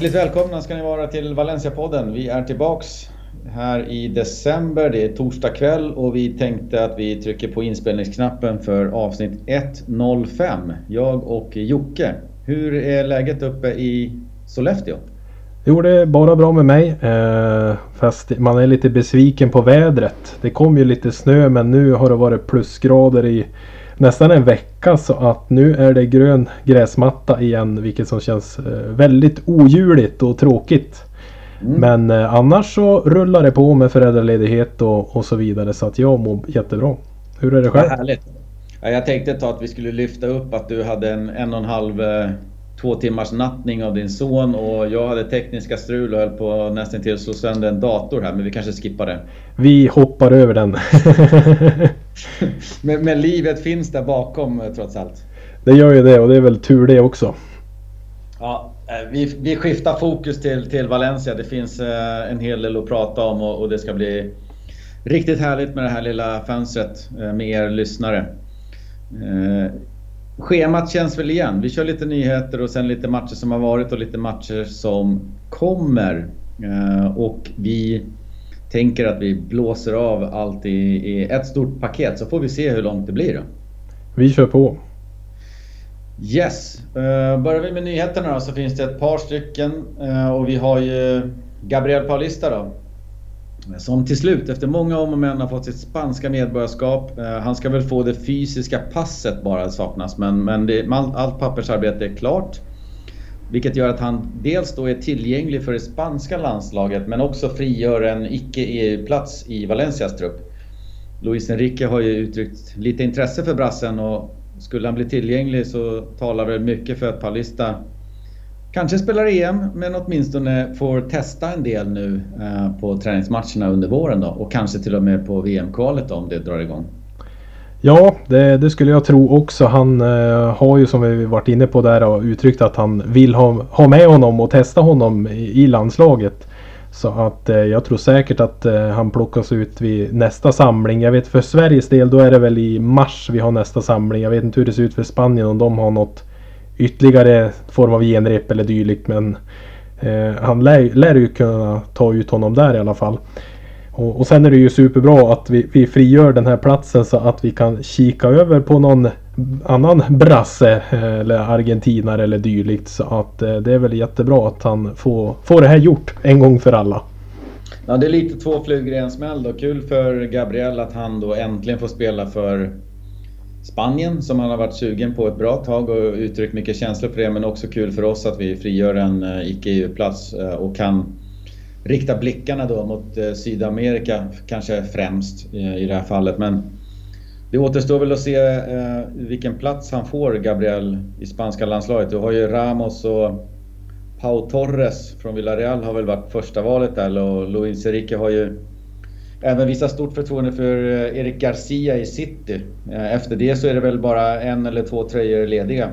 Hjärtligt välkomna ska ni vara till Valencia-podden. Vi är tillbaks här i december. Det är torsdag kväll och vi tänkte att vi trycker på inspelningsknappen för avsnitt 105. Jag och Jocke. Hur är läget uppe i Sollefteå? Jo, det är bara bra med mig. Eh, fast man är lite besviken på vädret. Det kom ju lite snö men nu har det varit plusgrader i nästan en vecka så att nu är det grön gräsmatta igen vilket som känns eh, väldigt ojuligt och tråkigt. Mm. Men eh, annars så rullar det på med föräldraledighet och, och så vidare så att jag mår jättebra. Hur är det själv? Härligt. Jag tänkte ta att vi skulle lyfta upp att du hade en en och en halv eh, två timmars nattning av din son och jag hade tekniska strul och höll på nästan till att slå sönder en dator här men vi kanske skippar det. Vi hoppar över den. men, men, livet finns där bakom eh, trots allt. Det gör ju det och det är väl tur det också. Ja, eh, vi, vi skiftar fokus till, till Valencia. Det finns eh, en hel del att prata om och, och det ska bli riktigt härligt med det här lilla fönstret med er lyssnare. Schemat känns väl igen. Vi kör lite nyheter och sen lite matcher som har varit och lite matcher som kommer. Och vi tänker att vi blåser av allt i, ett stort paket så får vi se hur långt det blir. Då. Vi kör på. Yes, uh, börjar vi med nyheterna då så finns det ett par stycken uh, och vi har ju Gabriel Paulista då. Som till slut efter många om och men har fått sitt spanska medborgarskap. Eh, han ska väl få det fysiska passet bara saknas men, men det, allt pappersarbete är klart. Vilket gör att han dels då är tillgänglig för det spanska landslaget men också frigör en icke-EU-plats i Valencias trupp. Luis Enrique har ju uttryckt lite intresse för brassen och skulle han bli tillgänglig så talar väl mycket för att Paulista kanske spelar EM men åtminstone får testa en del nu eh, på träningsmatcherna under våren då och kanske till och med på VM-kvalet om det drar igång. Ja, det, det, skulle jag tro också. Han eh, har ju som vi varit inne på där och uttryckt att han vill ha, ha med honom och testa honom i, i landslaget. Så att eh, jag tror säkert att eh, han plockas ut vid nästa samling. Jag vet för Sveriges del då är det väl i mars vi har nästa samling. Jag vet inte hur det ser ut för Spanien om de har något ytterligare form av genrep eller dylikt. Men eh, han lär, lär ju kunna ta ut honom där i alla fall. Och, och sen är det ju superbra att vi, vi frigör den här platsen så att vi kan kika över på någon annan brasse eh, eller argentinare eller dylikt. Så att eh, det är väl jättebra att han får, får det här gjort en gång för alla. Ja, det är lite två flugor i en smäll då. Kul för Gabriel att han då äntligen får spela för Spanien som han har varit sugen på ett bra tag och uttryckt mycket känslor för det. Men också kul för oss att vi frigör en eh, icke-EU-plats eh, och kan rikta blickarna då mot eh, Sydamerika kanske främst i det här fallet. Men det återstår väl att se vilken plats han får, Gabriel, i spanska landslaget. Du har ju Ramos och Pau Torres från Villarreal har väl varit första valet där och Luis Enrique har ju även visat stort förtroende för Eric Garcia i City. Efter det så är det väl bara en eller två tröjor lediga.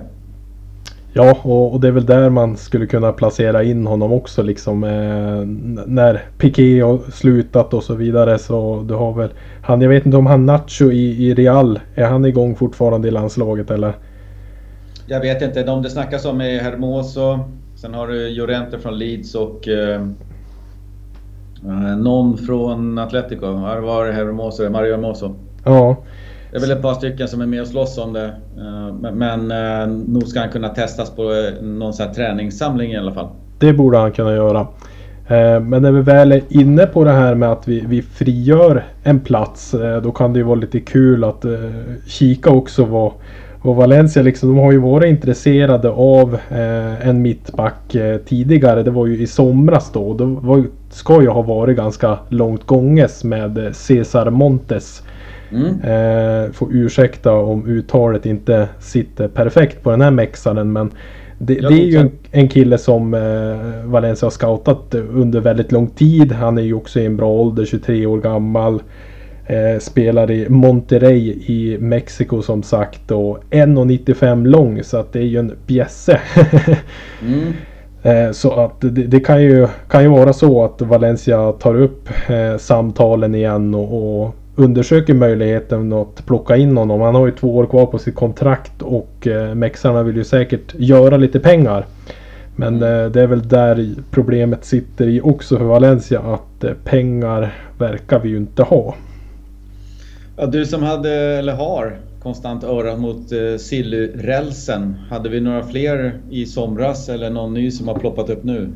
Ja, och, det är väl där man skulle kunna placera in honom också liksom. Eh, när Piqué har slutat och så vidare. Så du har väl han, jag vet inte om han Nacho i, i Real, är han igång fortfarande i landslaget eller? Jag vet inte. De det snackas om är Hermoso. Sen har du Llorente från Leeds och eh, eh någon från Atletico. Här var Hermoso, Mario Hermoso. Ja. Det är väl ett par stycken som är med och slåss om det. Eh, men eh, nog ska han kunna testas på eh, någon sån här träningssamling i alla fall. Det borde han kunna göra. Men när vi väl är inne på det här med att vi, vi frigör en plats. Då kan det ju vara lite kul att kika också vad, vad Valencia liksom. De har ju varit intresserade av en mittback tidigare. Det var ju i somras då. Det var, ska ju ha varit ganska långt gånges med Cesar Montes. Mm. Eh, får ursäkta om uttalet inte sitter perfekt på den här mexaren men det, det är ju en, en, kille som eh, Valencia har scoutat under väldigt lång tid. Han är ju också i en bra ålder, 23 år gammal. Eh, spelar i Monterrey i Mexiko som sagt och 1,95 lång så att det är ju en bjässe. mm. Eh, så att det, det, kan, ju, kan ju vara så att Valencia tar upp eh, samtalen igen och, och undersöker möjligheten att plocka in honom. Han har ju två år kvar på sitt kontrakt och eh, Mexarna vill ju säkert göra lite pengar. Men mm. det är väl där problemet sitter i också för Valencia att pengar verkar vi ju inte ha. Ja, du som hade, eller har, konstant örat mot eh, Silly-rälsen. Hade vi några fler i somras eller någon ny som har ploppat upp nu?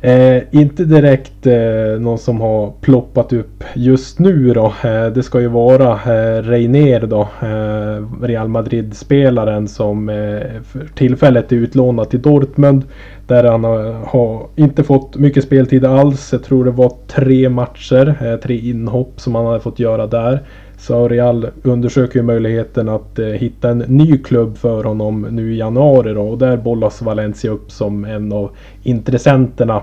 Eh, inte direkt eh, någon som har ploppat upp just nu då. Eh, det ska ju vara eh, Reiner då. Eh, Real Madrid-spelaren som eh, för tillfället är utlånad till Dortmund. Där han har, har, inte fått mycket speltid alls. Jag tror det var tre matcher, eh, tre inhopp som han hade fått göra där. Så Real undersöker ju möjligheten att eh, hitta en ny klubb för honom nu i januari då, och där bollas Valencia upp som en av intressenterna.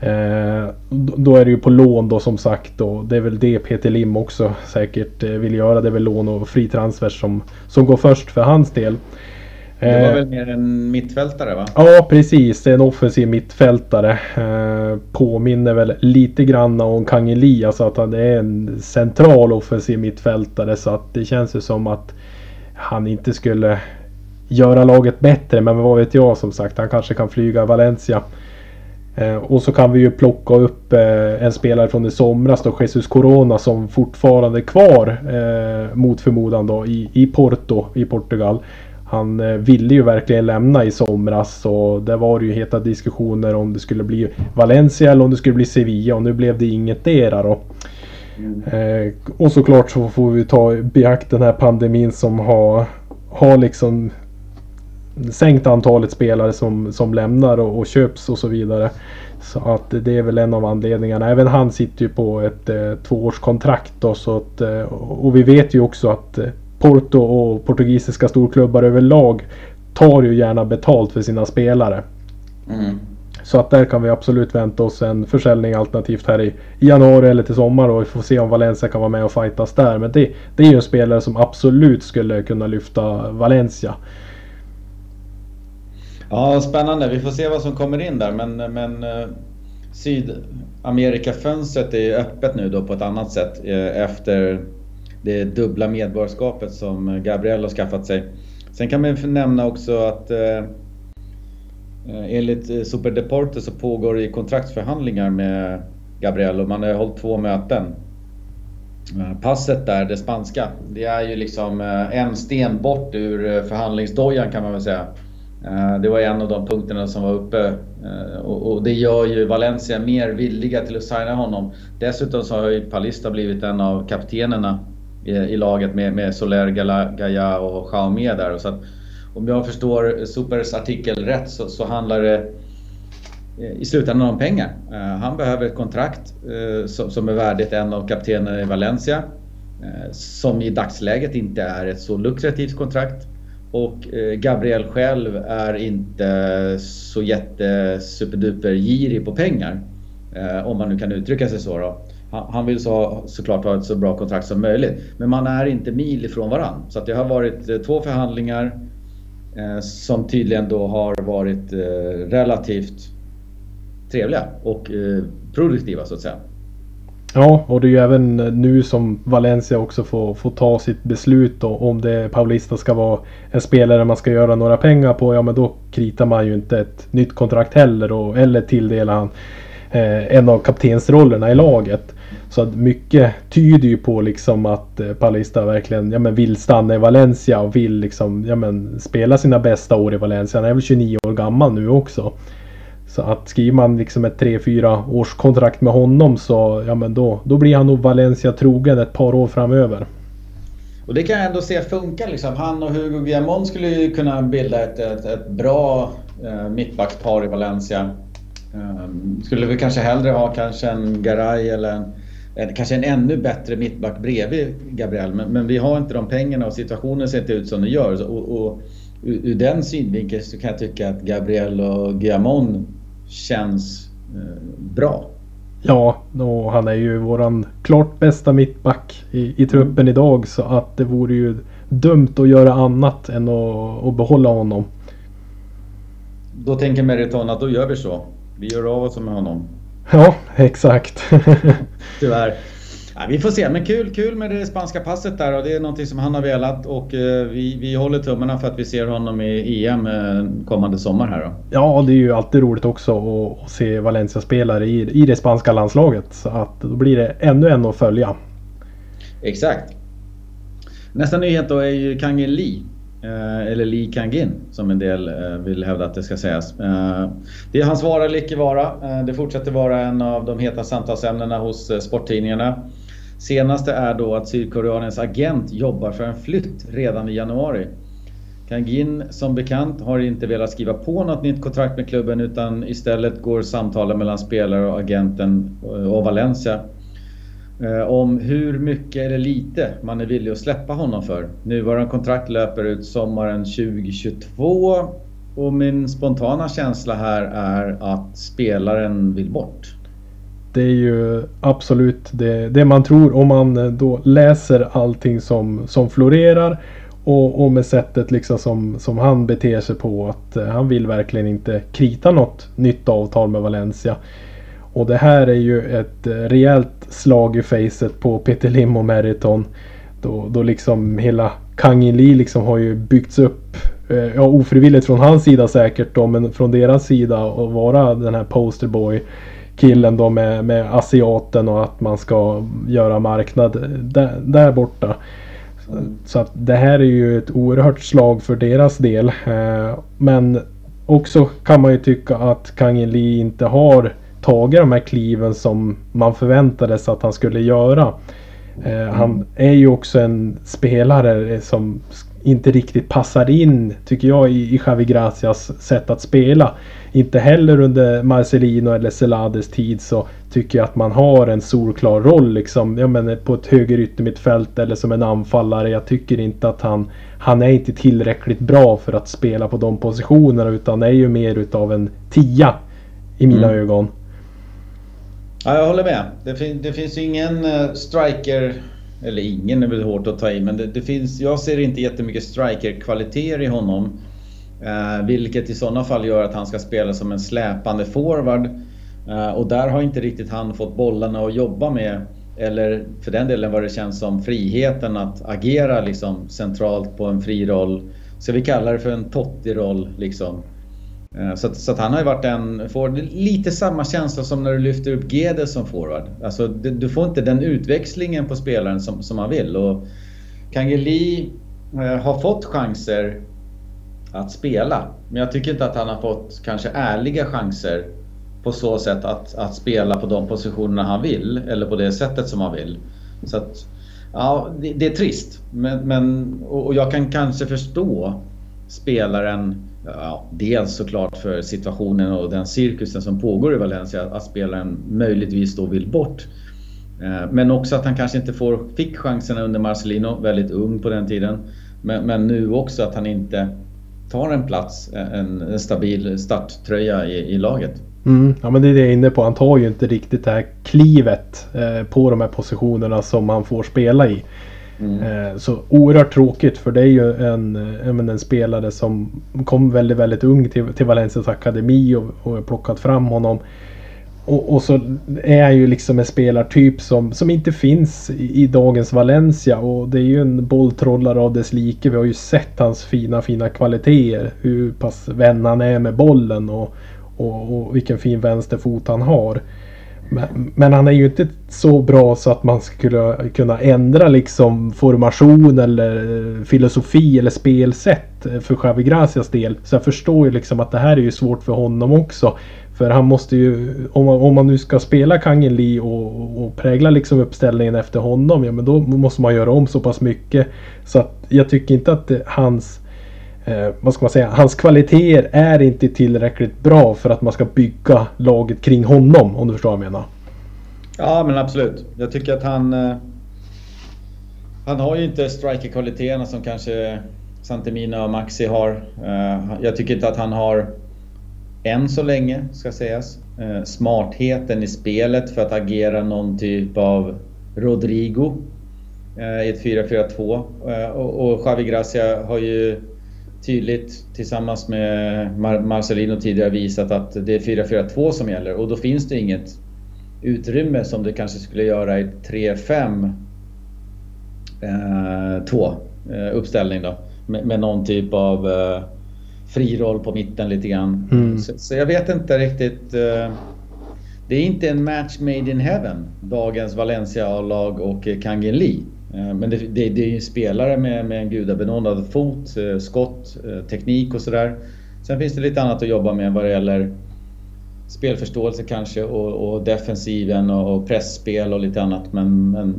Eh, då är det ju på lån då som sagt och det är väl det Peter Lim också säkert eh, vill göra. Det är väl lån och fri transfer som, som går först för hans del. Det var eh, väl mer en mittfältare va? Ja precis, det är en offensiv mittfältare. Eh, påminner väl lite grann om Kang Elias att han är en central offensiv mittfältare så att det känns ju som att han inte skulle göra laget bättre. Men vad vet jag som sagt, han kanske kan flyga Valencia. Eh, och så kan vi ju plocka upp en spelare från i somras då, Jesus Corona som fortfarande är kvar mot förmodan då i, i Porto i Portugal. Han eh, ville ju verkligen lämna i somras och det var ju heta diskussioner om det skulle bli Valencia eller om det skulle bli Sevilla och nu blev det inget dera då. Mm. Eh, och såklart så får vi ta i beakt den här pandemin som har, har liksom sänkt antalet spelare som, som lämnar och, och köps och så vidare. Så att det är väl en av anledningarna. Även han sitter ju på ett eh, tvåårskontrakt då, så att, eh, och vi vet ju också att Porto och portugisiska storklubbar överlag tar ju gärna betalt för sina spelare. Mm. Så att där kan vi absolut vänta oss en försäljning alternativt här i, januari eller till sommar och vi får se om Valencia kan vara med och fightas där. Men det, det är ju en spelare som absolut skulle kunna lyfta Valencia. Ja, spännande. Vi får se vad som kommer in där. Men, men eh, Sydamerikafönstret är öppet nu då på ett annat sätt eh, efter det dubbla medborgarskapet som Gabriel har skaffat sig. Sen kan man nämna också att eh, enligt eh, Superdeporte så pågår det kontraktsförhandlingar med Gabriel och man har hållit två möten. Eh, passet där, det spanska, det är ju liksom eh, en sten bort ur förhandlingsdojan kan man väl säga. Det var en av de punkterna som var uppe och det gör ju Valencia mer villiga till att signa honom. Dessutom så har ju Palista blivit en av kaptenerna i, laget med, med Soler, Gaia och Xiaomi där. Så att, om jag förstår Supers artikel rätt så, så handlar det eh, i slutändan om pengar. Uh, han behöver ett kontrakt uh, som, som, är värdigt en av kaptenerna i Valencia. Uh, som i dagsläget inte är ett så lukrativt kontrakt. Och Gabriel själv är inte så jätte superduper girig på pengar. Om man nu kan uttrycka sig så då han vill så, såklart ha ett så bra kontrakt som möjligt. Men man är inte mil ifrån varann. Så att det har varit eh, två förhandlingar eh, som tydligen då har varit eh, relativt trevliga och eh, produktiva så att säga. Ja, och det är ju även eh, nu som Valencia också får, får ta sitt beslut då, om det Paulista ska vara en spelare man ska göra några pengar på. Ja, men då kritar man ju inte ett nytt kontrakt heller och, eller tilldelar han eh, en av kaptensrollerna i laget. Så att mycket tyder ju på liksom att eh, Palista verkligen ja, men vill stanna i Valencia och vill liksom, ja, men spela sina bästa år i Valencia. Han är väl 29 år gammal nu också. Så att skriver man liksom ett 3-4 års kontrakt med honom så ja, men då, då blir han nog Valencia trogen ett par år framöver. Och det kan jag ändå se funkar liksom. Han och Hugo Guillamon skulle ju kunna bilda ett, ett, ett bra eh, mittbackspar i Valencia. Um, skulle vi kanske hellre ha kanske en Garay eller en kanske en ännu bättre mittback bredvid Gabriel. Men, men, vi har inte de pengarna och situationen ser inte ut som den gör. Och, och ur, ur den synvinkeln så kan jag tycka att Gabriel och Guillamon känns eh, bra. Ja, och han är ju våran klart bästa mittback i, i truppen idag så att det vore ju dumt att göra annat än att, att behålla honom. Då tänker Meriton att då gör vi så. Vi gör av oss med honom. Ja, exakt. Tyvärr. Ja, vi får se, men kul, kul med det spanska passet där och det är någonting som han har velat och eh, vi, vi håller tummarna för att vi ser honom i EM eh, kommande sommar här då. Ja, det är ju alltid roligt också att, att se Valencia-spelare i, i det spanska landslaget. Så att då blir det ännu en att följa. Exakt. Nästa nyhet då är ju Kangin Lee. Eh, eller Lee Kangin som en del eh, vill hävda att det ska sägas. Eh, det är hans vara eller icke vara. Det fortsätter vara en av de heta samtalsämnena hos sporttidningarna. Senaste är då att Sydkoreanens agent jobbar för en flytt redan i januari. Kangin som bekant har inte velat skriva på något nytt kontrakt med klubben utan istället går samtalen mellan spelare och agenten och Valencia Eh, om hur mycket eller lite man är villig att släppa honom för. Nuvarande kontrakt löper ut sommaren 2022 och min spontana känsla här är att spelaren vill bort. Det är ju absolut det, det man tror om man eh, då läser allting som, som florerar. Och, och med sättet liksom som, som han beter sig på att eh, han vill verkligen inte krita något nytt avtal med Valencia. Och det här är ju ett eh, rejält slag i facet på Peter Lim och Meriton. Då, då liksom hela Kangin Lee liksom har ju byggts upp. eh, Ja ofrivilligt från hans sida säkert då men från deras sida att vara den här posterboy killen då med, med asiaten och att man ska göra marknad där, där borta. Så att det här är ju ett oerhört slag för deras del. Eh, men också kan man ju tycka att Kangin Lee inte har tagit de här kliven som man förväntade sig att han skulle göra. Eh, Han är ju också en spelare som inte riktigt passar in, tycker jag, i, i Javi Gracias sätt att spela. Inte heller under Marcelino eller Celades tid så tycker jag att man har en solklar roll liksom. Jag menar på ett höger yttermittfält eller som en anfallare. Jag tycker inte att han, han är inte tillräckligt bra för att spela på de positionerna utan är ju mer utav en tia i mina Mm. ögon. Ja, jag håller med. Det, fin det finns ju ingen eh, striker, eller ingen är väl hårt att ta i, men det, det finns, jag ser inte jättemycket striker-kvaliteter i honom. Eh, vilket i sådana fall gör att han ska spela som en släpande forward. Eh, och där har inte riktigt han fått bollarna att jobba med. Eller för den delen vad det känns som friheten att agera liksom centralt på en fri roll. Ska vi kalla det för en Totti-roll liksom. Eh, så att, så att han har ju varit en, forward. lite samma känsla som när du lyfter upp Gede som forward. Alltså du, du får inte den utväxlingen på spelaren som, som man vill. Och Kangeli eh, har fått chanser att spela. Men jag tycker inte att han har fått kanske ärliga chanser på så sätt att, att spela på de positionerna han vill. Eller på det sättet som han vill. Så att, ja, det, det är trist. Men, men, och, och jag kan kanske förstå spelaren Ja, dels såklart för situationen och den cirkusen som pågår i Valencia, att spelaren möjligtvis då vill bort. Eh, men också att han kanske inte får, fick chanserna under Marcelino, väldigt ung på den tiden. Men, men nu också att han inte tar en plats, eh, en, en stabil starttröja i, i laget. Mm, ja men det är det jag är inne på. Han tar ju inte riktigt det här klivet eh, på de här positionerna som han får spela i. Mm. Eh, så oerhört tråkigt för det är ju en, eh, en spelare som kom väldigt, väldigt ung till, till Valencias akademi och, och har plockat fram honom. Och, och så är han ju liksom en spelartyp som, som inte finns i, i dagens Valencia. Och det är ju en bolltrollare av dess like. Vi har ju sett hans fina, fina kvaliteter. Hur pass vän han är med bollen och, och, och vilken fin vänsterfot han har. Men, men han är ju inte så bra så att man skulle kunna ändra liksom formation eller filosofi eller spelsätt för Xavi Gracias del. Så jag förstår ju liksom att det här är ju svårt för honom också. För han måste ju, om man, om man nu ska spela Kangin Lee och, och prägla liksom uppställningen efter honom, ja men då måste man göra om så pass mycket. Så att jag tycker inte att det, hans eh, vad ska man säga, hans kvaliteter är inte tillräckligt bra för att man ska bygga laget kring honom om du förstår vad jag menar. Ja men absolut. Jag tycker att han... eh, Han har ju inte striker-kvaliteterna som kanske Santemina och Maxi har. Eh, Jag tycker inte att han har, än så länge ska sägas, eh, smartheten i spelet för att agera någon typ av Rodrigo eh, i ett 4-4-2. Eh, och och Javi Gracia har ju tydligt tillsammans med Mar- Marcelino tidigare visat att det är 4-4-2 som gäller och då finns det inget utrymme som det kanske skulle göra i 3-5 eh, 2 eh, uppställning då. Med, med, någon typ av eh, fri roll på mitten lite grann. Mm. Så, så, jag vet inte riktigt. Eh, det är inte en match made in heaven, dagens Valencia-lag och Kangin Lee. Eh, men det, det, det är ju spelare med, med en gudabenådad fot, eh, skott, eh, teknik och sådär. Sen finns det lite annat att jobba med vad det gäller spelförståelse kanske och, och defensiven och, och pressspel och lite annat. Men, men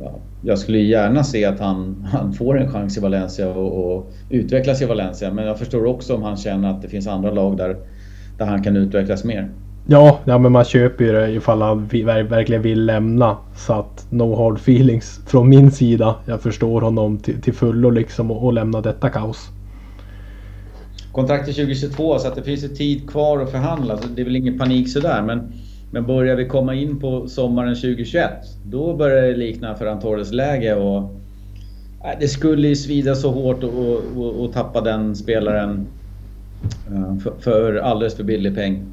ja, jag skulle gärna se att han, han får en chans i Valencia och, och, utvecklas i Valencia. Men jag förstår också om han känner att det finns andra lag där, där han kan utvecklas mer. Ja, ja men man köper ju det ifall han verkligen vill lämna. Så att no hard feelings från min sida. Jag förstår honom till, till fullo liksom och, och lämna detta kaos. Kontraktet 2022 så att det finns ju tid kvar att förhandla. Så det är väl ingen panik sådär. Men, men börjar vi komma in på sommaren 2021 då börjar det likna Ferran Torres läge. Och, äh, det skulle ju svida så hårt att tappa den spelaren äh, för, för alldeles för billig peng.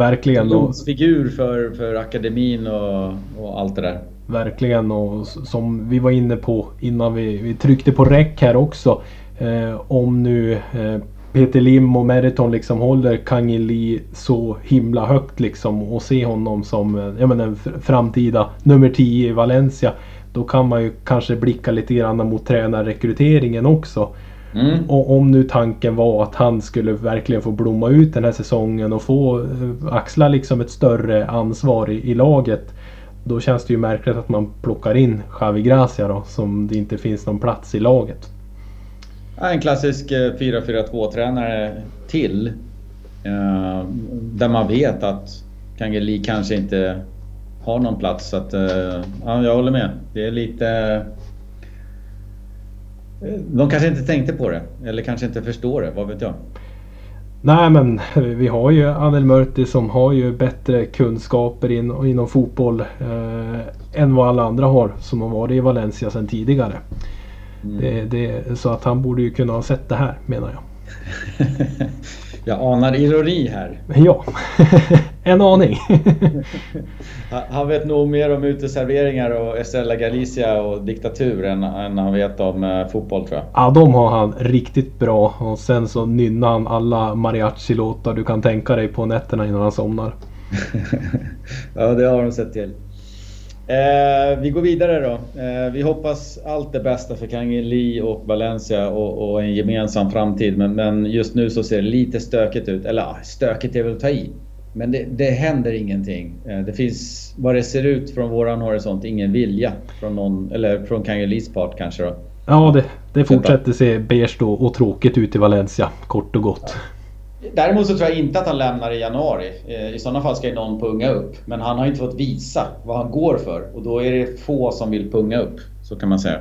Verkligen. En figur för, för akademin och, och allt det där. Verkligen och som vi var inne på innan vi, vi tryckte på räck här också. Eh, om nu eh, Peter Lim och Meriton liksom håller Kangin Lee så himla högt liksom och ser honom som eh, ja, men en framtida nummer 10 i Valencia. Då kan man ju kanske blicka lite grann mot tränarrekryteringen också. Mm. Och om nu tanken var att han skulle verkligen få blomma ut den här säsongen och få eh, axla liksom ett större ansvar i, i laget. Då känns det ju märkligt att man plockar in Javi Gracia då som det inte finns någon plats i laget. En klassisk 4-4-2 eh, tränare till. Eh, där man vet att Kangeli kanske inte har någon plats. Så att, ja, jag håller med. Det är lite de kanske inte tänkte på det eller kanske inte förstår det, vad vet jag? Nej men vi har ju Anel Mörti som har ju bättre kunskaper in, inom fotboll eh, än vad alla andra har som har varit i Valencia sedan tidigare. Mm. Det, det, så att han borde ju kunna ha sett det här menar jag. Jag anar ironi här. Ja, en aning. han vet nog mer om uteserveringar och Estrella Galicia och diktatur än, än han vet om eh, fotboll tror jag. Ja, de har han riktigt bra. Och sen så nynnar han alla mariachi-låtar du kan tänka dig på nätterna innan han somnar. ja, det har de sett till. Eh, vi går vidare då. Eh, vi hoppas allt det bästa för Kangin Lee och Valencia och, och, en gemensam framtid. Men, men, just nu så ser det lite stökigt ut. Eller stökigt är väl att ta i. Men det, det händer ingenting. Eh, det finns, vad det ser ut från våran horisont, ingen vilja från någon, eller från Kangin Lees part kanske då. Ja, det, det fortsätter se beige och, och tråkigt ut i Valencia, kort och gott. Ja. Däremot så tror jag inte att han lämnar i januari. Eh, I sådana fall ska ju någon punga upp. Men han har inte fått visa vad han går för. Och då är det få som vill punga upp. Så kan man säga.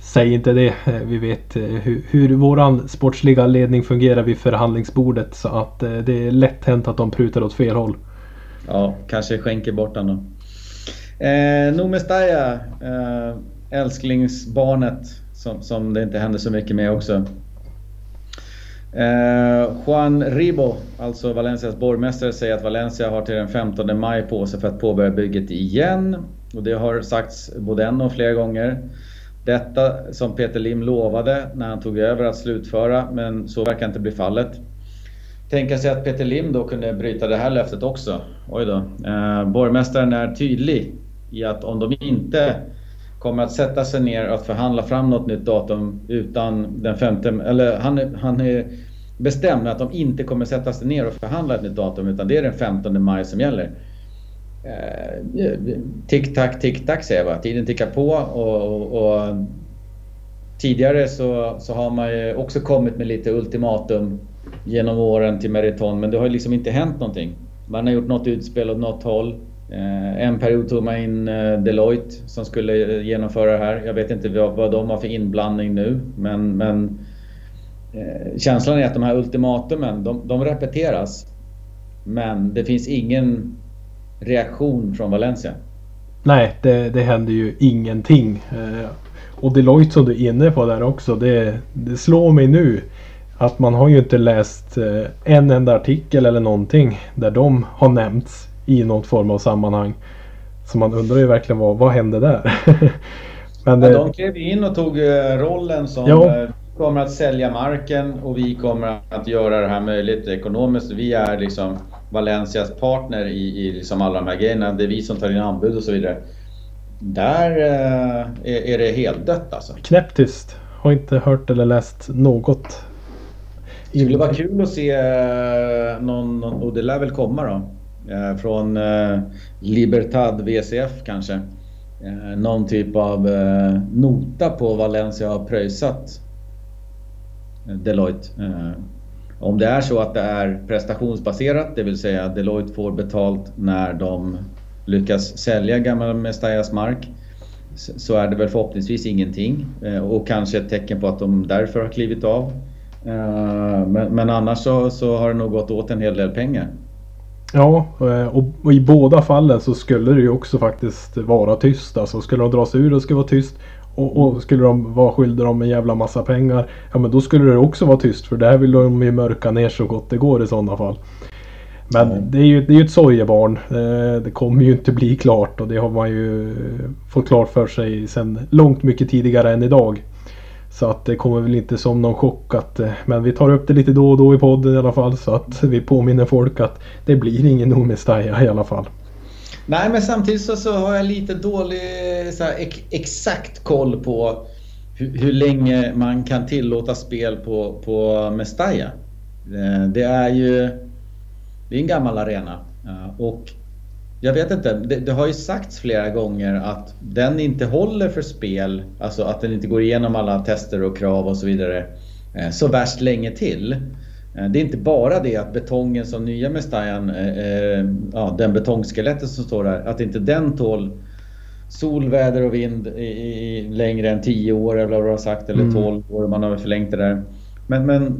Säg inte det. Vi vet eh, hur, hur våran sportsliga ledning fungerar vid förhandlingsbordet. Så att eh, det är lätt hänt att de prutar åt fel håll. Ja, kanske skänker bort honom då. Eh, Nomestaya, eh, älsklingsbarnet som, som det inte händer så mycket med också. Eh, Juan Ribo, alltså Valencias borgmästare, säger att Valencia har till den 15 maj på sig för att påbörja bygget igen. Och det har sagts både en och flera gånger. Detta som Peter Lim lovade när han tog över att slutföra, men så verkar inte bli fallet. Tänka sig att Peter Lim då kunde bryta det här löftet också. Oj då. Eh, borgmästaren är tydlig i att om de inte kommer att sätta sig ner och förhandla fram något nytt datum utan den femte... Eller han är, han är bestämd att de inte kommer sätta sig ner och förhandla ett nytt datum utan det är den 15 maj som gäller. Eh, tick-tack, tick-tack säger jag bara. Tiden tickar på och, och, och tidigare så, så har man ju också kommit med lite ultimatum genom åren till Meriton men det har ju liksom inte hänt någonting. Man har gjort något utspel åt något håll. Eh, en period tog man in eh, Deloitte som skulle eh, genomföra det här. Jag vet inte vad de har för inblandning nu men, men eh, känslan är att de här ultimatumen, de, de repeteras. Men det finns ingen reaktion från Valencia. Nej, det, det händer ju ingenting. Och Deloitte som du är inne på där också, det, det slår mig nu att man har ju inte läst en enda artikel eller någonting där de har nämnts i något form av sammanhang. Så man undrar ju verkligen vad, vad hände där? Men det... ja, de klev in och tog rollen som ja. kommer att sälja marken och vi kommer att göra det här möjligt ekonomiskt. Vi är liksom Valencias partner i, i liksom alla de här grejerna. Det är vi som tar in anbud och så vidare. Där eh, är, är det helt dött alltså. Knäpptyst. Har inte hört eller läst något. Det skulle vara kul att se eh, någon, och det lär väl komma då, eh, från Libertad VCF kanske. Någon typ av nota på Valencia har pröjsat Deloitte. Om det är så att det är prestationsbaserat, det vill säga Deloitte får betalt när de lyckas sälja gamla Mestallas mark så är det väl förhoppningsvis ingenting eh, och kanske ett tecken på att de därför har klivit av. Eh, men, men annars så, så, har det nog gått åt en hel del pengar. Ja, eh, och, och, i båda fallen så skulle det ju också faktiskt vara tyst. Alltså skulle de dra sig ur det skulle vara tyst och, och, skulle de vara skyldiga dem en jävla massa pengar Ja men då skulle det också vara tyst för det här vill de ju mörka ner så gott det går i sådana fall. Men mm. det är ju det är ett sorgebarn. Eh, det kommer ju inte bli klart och det har man ju fått klart för sig sedan långt mycket tidigare än idag. Så att det kommer väl inte som någon chock att eh, Men vi tar upp det lite då och då i podden i alla fall så att vi påminner folk att det blir ingen Omestaja i alla fall. Nej men samtidigt så, så har jag lite dålig så här, ex exakt koll på hur, hur, länge man kan tillåta spel på, på Mestalla. Eh, det är ju det är en gammal arena. Eh, och jag vet inte, det, det, har ju sagts flera gånger att den inte håller för spel, alltså att den inte går igenom alla tester och krav och så vidare eh, så värst länge till. Eh, det är inte bara det att betongen som nya Mestajan, eh, ja, den betongskeletten som står där, att inte den tål sol, väder och vind i, i längre än 10 år eller vad du har sagt, eller 12 mm. år, man har förlängt det där. Men, men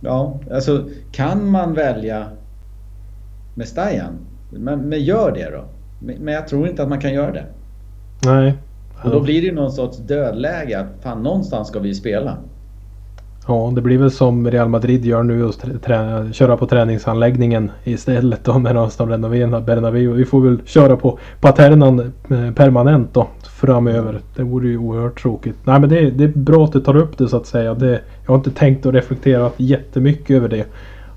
ja, alltså kan man välja Mestajan. Men, men gör det då. Men jag tror inte att man kan göra det. Nej. Och då blir det någon sorts dödläge att fan någonstans ska vi spela. Ja, det blir väl som Real Madrid gör nu och köra på träningsanläggningen istället då när de renoverar Bernabéu. Vi får väl köra på Paternan eh, permanent då framöver. Det vore ju oerhört tråkigt. Nej men det, det är bra att du tar upp det så att säga. Det, jag har inte tänkt att reflektera jättemycket över det.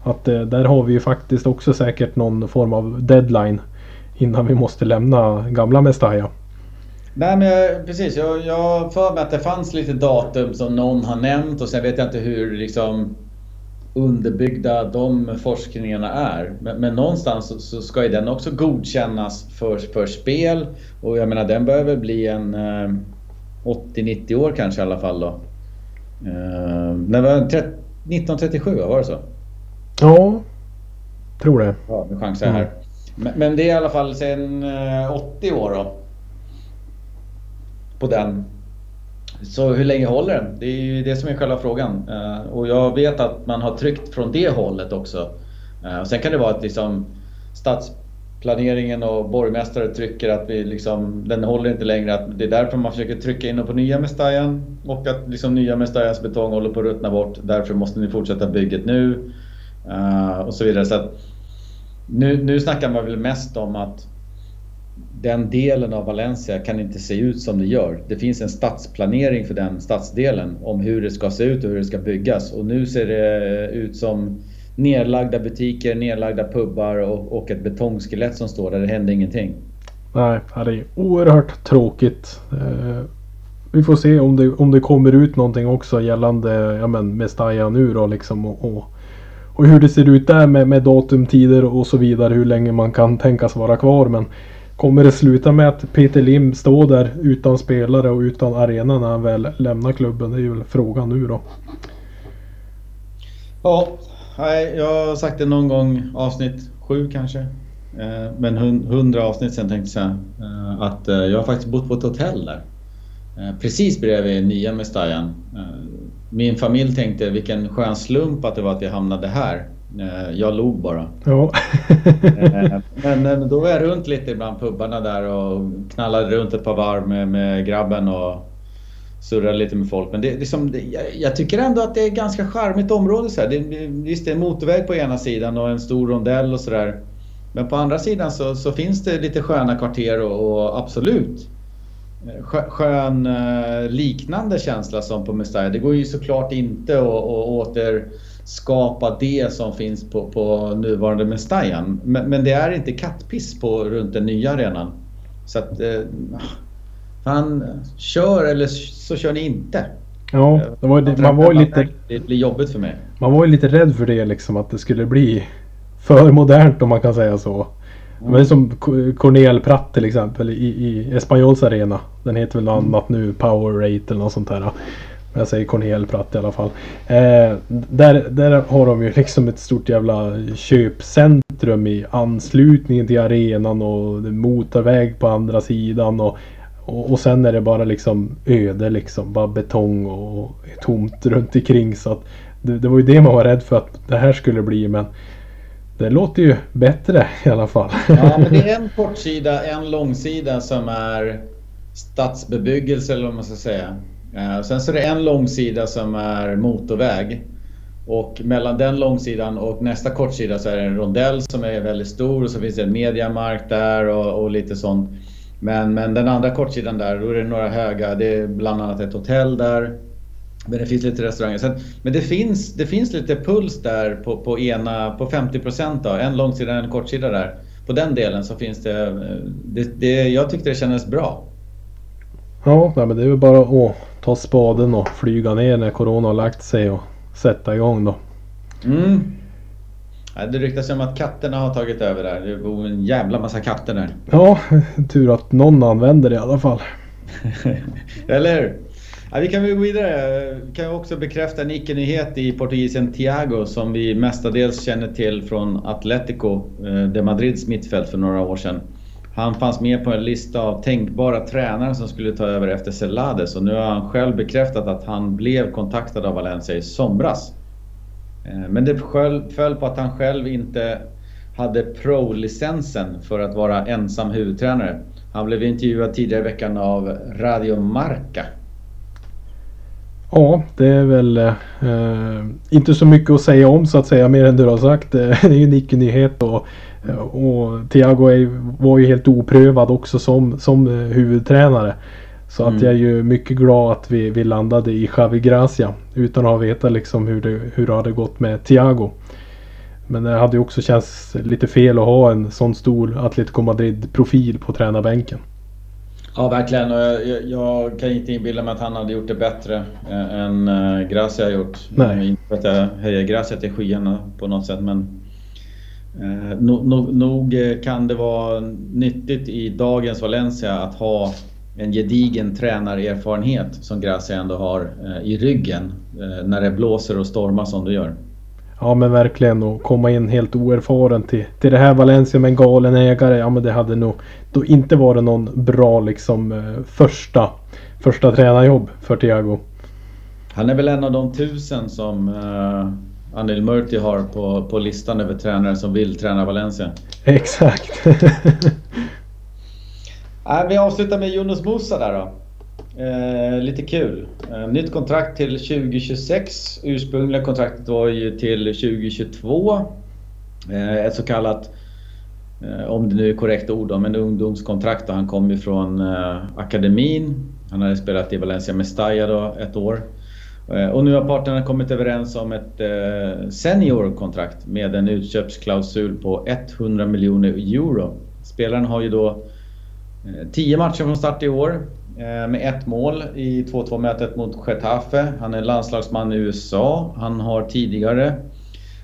Att eh, där har vi ju faktiskt också säkert någon form av deadline innan vi måste lämna gamla Mestalla. Nej men jag, precis, jag, jag för mig att det fanns lite datum som någon har nämnt och sen vet jag inte hur liksom underbyggda de forskningarna är. Men, men någonstans så, så, ska ju den också godkännas för, för spel och jag menar den behöver bli en eh, 80-90 år kanske i alla fall då. Eh, det var 1937 var det så? Ja, tror det. Ja, nu chansar jag här. Mm. Men, men, det är i alla fall sedan 80 eh, år då. På den. Så hur länge håller den? Det är ju det som är själva frågan. Eh, och jag vet att man har tryckt från det hållet också. Eh, och sen kan det vara att liksom stadsplaneringen och borgmästare trycker att vi liksom, den håller inte längre. Att det är därför man försöker trycka in på nya Mestajan och att liksom nya Mestajans betong håller på att ruttna bort. Därför måste ni fortsätta bygget nu. Eh, och så vidare. Så att nu, nu snackar man väl mest om att den delen av Valencia kan inte se ut som det gör. Det finns en stadsplanering för den stadsdelen om hur det ska se ut och hur det ska byggas. Och nu ser det ut som nedlagda butiker, nedlagda pubbar och, och ett betongskelett som står där. Det händer ingenting. Nej, det är oerhört tråkigt. Eh, vi får se om det, om det kommer ut någonting också gällande ja, men Mestalla nu då liksom. Och, och och hur det ser ut där med, med datumtider och så vidare. Hur länge man kan tänkas vara kvar. Men kommer det sluta med att Peter Lim står där utan spelare och utan arena när han väl lämnar klubben? Det är ju väl frågan nu då. Ja, jag har sagt det någon gång avsnitt sju kanske. Eh, men hundra avsnitt sen tänkte jag eh, att eh, jag har faktiskt bott på ett hotell där. Precis bredvid nya Mestajan min familj tänkte vilken skön slump att det var att vi hamnade här. Eh, jag log bara. Ja. Eh, men då var jag runt lite bland pubbarna där och knallade runt ett par varv med, med grabben och surrade lite med folk. Men det, liksom, det, jag tycker ändå att det är ett ganska charmigt område. Så här. Det, visst, det är motorväg på ena sidan och en stor rondell och sådär. Men på andra sidan så, så finns det lite sköna kvarter och, och absolut skön liknande känsla som på Mestalla. Det går ju såklart inte att, att återskapa det som finns på, på nuvarande Mestajan. Men, men, det är inte kattpiss på, runt den nya arenan. Så att... Fan, kör eller så kör ni inte. Ja, det var, det, man var ju lite... Det blir jobbigt för mig. Man var ju lite rädd för det liksom att det skulle bli för modernt om man kan säga så. Mm. Men som Cornel Pratt till exempel i, i Espanyols arena. Den heter väl något annat nu, Power Rate eller något sånt där. Jag säger Cornel Pratt i alla fall. Eh, där, där har de ju liksom ett stort jävla köpcentrum i anslutningen till arenan och motorväg på andra sidan. Och och, och sen är det bara liksom öde liksom. Bara betong och tomt runt omkring. Så att det, det var ju det man var rädd för att det här skulle bli. Men det låter ju bättre i alla fall. Ja, men det är en kortsida, en långsida som är stadsbebyggelse eller vad man ska säga. Eh, sen så är det en långsida som är motorväg. Och mellan den långsidan och nästa kortsida så är det en rondell som är väldigt stor och så finns det en mediamark där och, och lite sånt. Men, men den andra kortsidan där, då är det några höga. Det är bland annat ett hotell där. Men det finns lite restauranger. Så, men det finns, det finns lite puls där på, på, ena, på 50 procent. En långsida och en kortsida där. På den delen så finns det, eh, det, det Jag tyckte det kändes bra. Ja, men det är väl bara att ta spaden och flyga ner när Corona har lagt sig och sätta igång då. Mm. Det ryktas om att katterna har tagit över där. Det bor en jävla massa katter där. Ja, tur att någon använder det i alla fall. Eller hur? Ja, vi kan gå vidare. Vi kan också bekräfta en icke-nyhet i portugisen Thiago som vi mestadels känner till från Atletico eh, de Madrids mittfält för några år sedan. Han fanns med på en lista av tänkbara tränare som skulle ta över efter Celades och nu har han själv bekräftat att han blev kontaktad av Valencia i somras. Eh, men det föll på att han själv inte hade pro-licensen för att vara ensam huvudtränare. Han blev intervjuad tidigare i veckan av Radio Marca. Ja, det är väl eh, inte så mycket att säga om så att säga mer än du har sagt. Det är ju en icke-nyhet och, och Thiago var ju helt oprövad också som, som huvudtränare. Så mm. att jag är ju mycket glad att vi, vi landade i Javi Gracia. Utan att veta liksom hur det, hur det hade gått med Thiago. Men det hade ju också känts lite fel att ha en sån stor Atletico Madrid-profil på tränarbänken. Ja, verkligen. Jag, jag, kan inte inbilla mig att han hade gjort det bättre äh, än äh, Gracia har gjort. Nej. Inte för att jag höjer Gracia till skyarna på något sätt, men äh, no, no, nog kan det vara nyttigt i dagens Valencia att ha en gedigen tränarerfarenhet som Gracia ändå har eh, i ryggen eh, när det blåser och stormar som det gör. Ja men verkligen och komma in helt oerfaren till, till det här Valencia med en galen ägare. Ja men det hade nog då inte varit någon bra liksom eh, första, första tränarjobb för Thiago. Han är väl en av de tusen som uh, Anil Murti har på, på listan över tränare som vill träna Valencia. Exakt. Äh, vi avslutar med Jonas Musa där då. Eh, lite kul. Eh, nytt kontrakt till 2026. Ursprungliga kontraktet var ju till 2022. Eh, ett så kallat, eh, om det nu är korrekt ord, då, men ungdomskontrakt. Han kom ju från eh, akademin. Han hade spelat i Valencia Mestalla då ett år. Eh, och nu har parterna kommit överens om ett eh, seniorkontrakt med en utköpsklausul på 100 miljoner euro. Spelaren har ju då eh, 10 matcher från start i år Eh, med ett mål i 2-2 mötet mot Getafe. Han är landslagsman i USA. Han har tidigare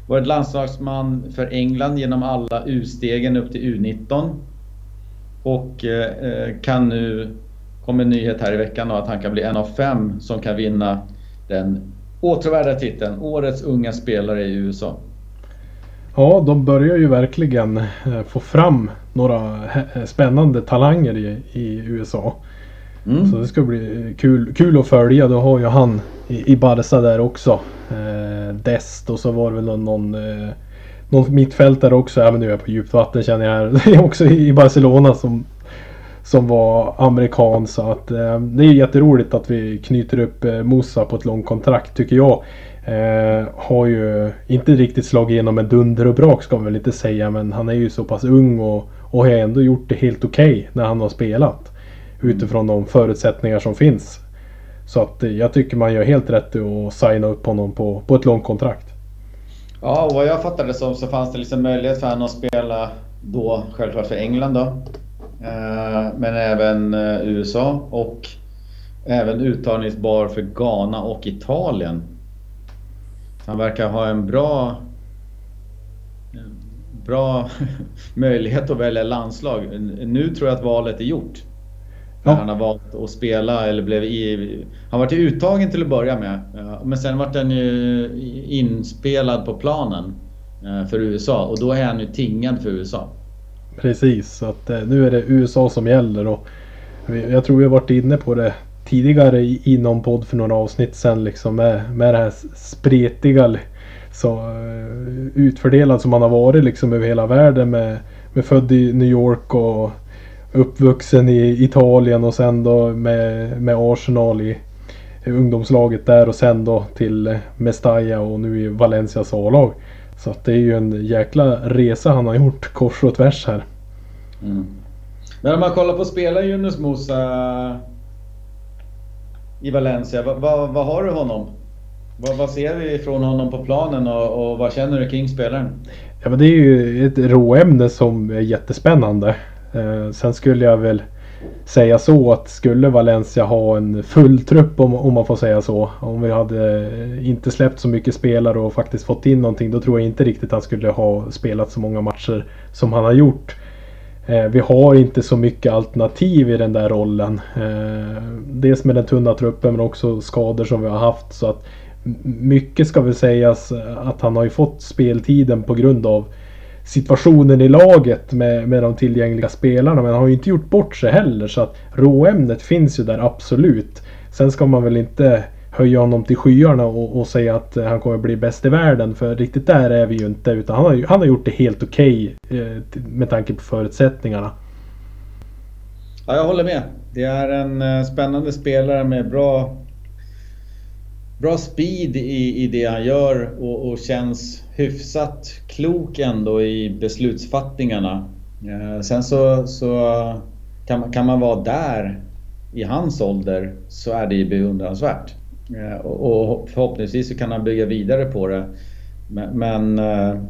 varit landslagsman för England genom alla U-stegen upp till U19. Och eh, eh, kan nu, kom en nyhet här i veckan att han kan bli en av fem som kan vinna den åtråvärda titeln Årets unga spelare i USA. Ja, de börjar ju verkligen få fram några spännande talanger i, i USA. Mm. Så det ska bli kul, kul att följa. Då har ju han i, i Barca där också. Eh, Dest och så var det väl någon, någon, eh, någon mittfältare också. Även nu är jag på djupt vatten känner jag. också i Barcelona som, som var amerikan. Så att eh, det är jätteroligt att vi knyter upp eh, Musa på ett långt kontrakt tycker jag. Eh, har ju inte riktigt slagit igenom med dunder och brak ska man väl inte säga. Men han är ju så pass ung och, och har ändå gjort det helt okej okay när han har spelat. Mm. Utifrån de förutsättningar som finns. Så att eh, jag tycker man gör helt rätt att signa upp honom på, på ett långt kontrakt. Ja, och vad jag fattade som så fanns det liksom möjlighet för honom att spela då självklart för England då. Eh, men även eh, USA och även uttagningsbar för Ghana och Italien. Han verkar ha en bra bra möjlighet att välja landslag. Nu tror jag att valet är gjort. Ja. Han har valt att spela eller blev i... Han var uttagen till att börja med. Men sen vart han ju inspelad på planen eh, för USA och då är han ju tingad för USA. Precis, så att eh, nu är det USA som gäller och jag tror vi har varit inne på det tidigare i någon podd för några avsnitt sen liksom med, med det här spretiga så, eh, utfördelad som han har varit liksom över hela världen med, med född i New York och uppvuxen i Italien och sen då med, med Arsenal i ungdomslaget där och sen då till Mestalla och nu i Valencias A-lag. Så att det är ju en jäkla resa han har gjort kors och tvärs här. Mm. Men om man kollar på spelare Yunus Musa i Valencia, vad, vad, vad har du honom? Vad, vad, ser vi från honom på planen och, och vad känner du kring spelaren? Ja men det är ju ett råämne som är jättespännande. Eh, sen skulle jag väl säga så att skulle Valencia ha en full trupp om, om man får säga så. Om vi hade inte släppt så mycket spelare och faktiskt fått in någonting då tror jag inte riktigt han skulle ha spelat så många matcher som han har gjort. Eh, vi har inte så mycket alternativ i den där rollen. Eh, dels med den tunna truppen men också skador som vi har haft. Så att mycket ska väl sägas att han har ju fått speltiden på grund av situationen i laget med, med de tillgängliga spelarna. Men han har ju inte gjort bort sig heller. Så att råämnet finns ju där absolut. Sen ska man väl inte höja honom till skyarna och, och säga att eh, han kommer bli bäst i världen. För riktigt där är vi ju inte. Utan han har, han har gjort det helt okej eh, okay, med tanke på förutsättningarna. Ja, jag håller med. Det är en eh, spännande spelare med bra bra speed i, i det han gör och, och känns hyfsat klok ändå i beslutsfattningarna. Eh, sen så, så kan, man, kan man vara där i hans ålder så är det beundransvärt. Eh, och, och förhoppningsvis så kan han bygga vidare på det. Men, men eh,